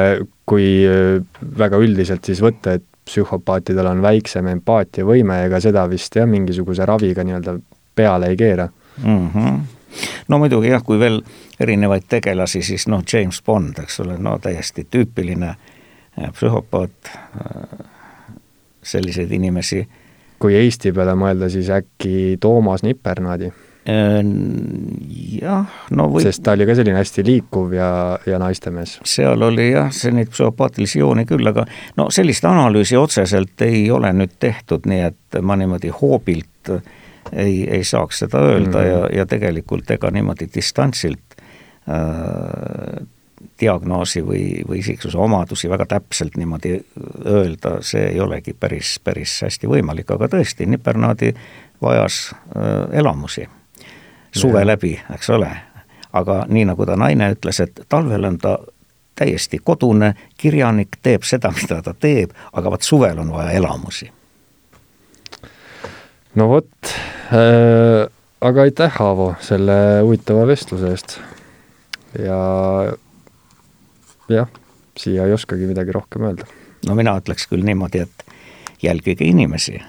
kui väga üldiselt siis võtta, et psühhopaatidel on väiksem empaatiavõime, ega seda vist jah, mingisuguse raviga nii-öelda peale ei keera mm. -hmm. no muidugi jah, kui veel erinevaid tegelasi, siis noh, James Bond, eks ole, no täiesti tüüpiline äh, psühhopaat, selliseid inimesi. Kui Eesti peale mõelda, siis äkki Toomas Nipernaadi? Äh, jah, no või sest ta oli ka selline hästi liikuv ja, ja naistemees. seal oli jah, see neid psühhopaatilisi jooni küll, aga no sellist analüüsi otseselt ei ole nüüd tehtud, nii et ma niimoodi hoobilt ei, ei saaks seda öelda mm -hmm. ja, ja tegelikult ega niimoodi distantsilt Äh, diagnoosi või, või isiksuse omadusi väga täpselt niimoodi öelda, see ei olegi päris, päris hästi võimalik, aga tõesti, Nipernaadi vajas äh, elamusi suve läbi, eks ole. aga nii, nagu ta naine ütles, et talvel on ta täiesti kodune, kirjanik teeb seda, mida ta teeb, aga vot suvel on vaja elamusi. no vot äh,, aga aitäh, Aavo, selle huvitava vestluse eest ja jah, siia ei oskagi midagi rohkem öelda. no mina ütleks küll niimoodi, et jälgige inimesi,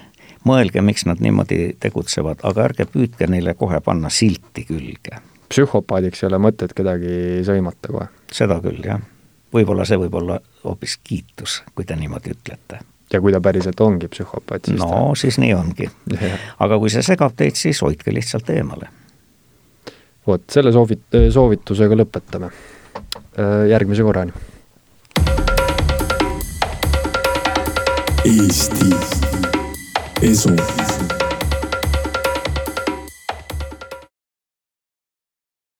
mõelge, miks nad niimoodi tegutsevad, aga ärge püüdke neile kohe panna silti külge. psühhopaadiks ei ole mõtet kedagi sõimata kohe? seda küll, jah. võib-olla see võib olla hoopis kiitus, kui te niimoodi ütlete ja kui ta päriselt ongi psühhopaat, siis no ta... siis nii ongi. aga kui see segab teid, siis hoidke lihtsalt eemale vot selle soovit-, soovitusega lõpetame. Äh, järgmise korrani. Eesti Esu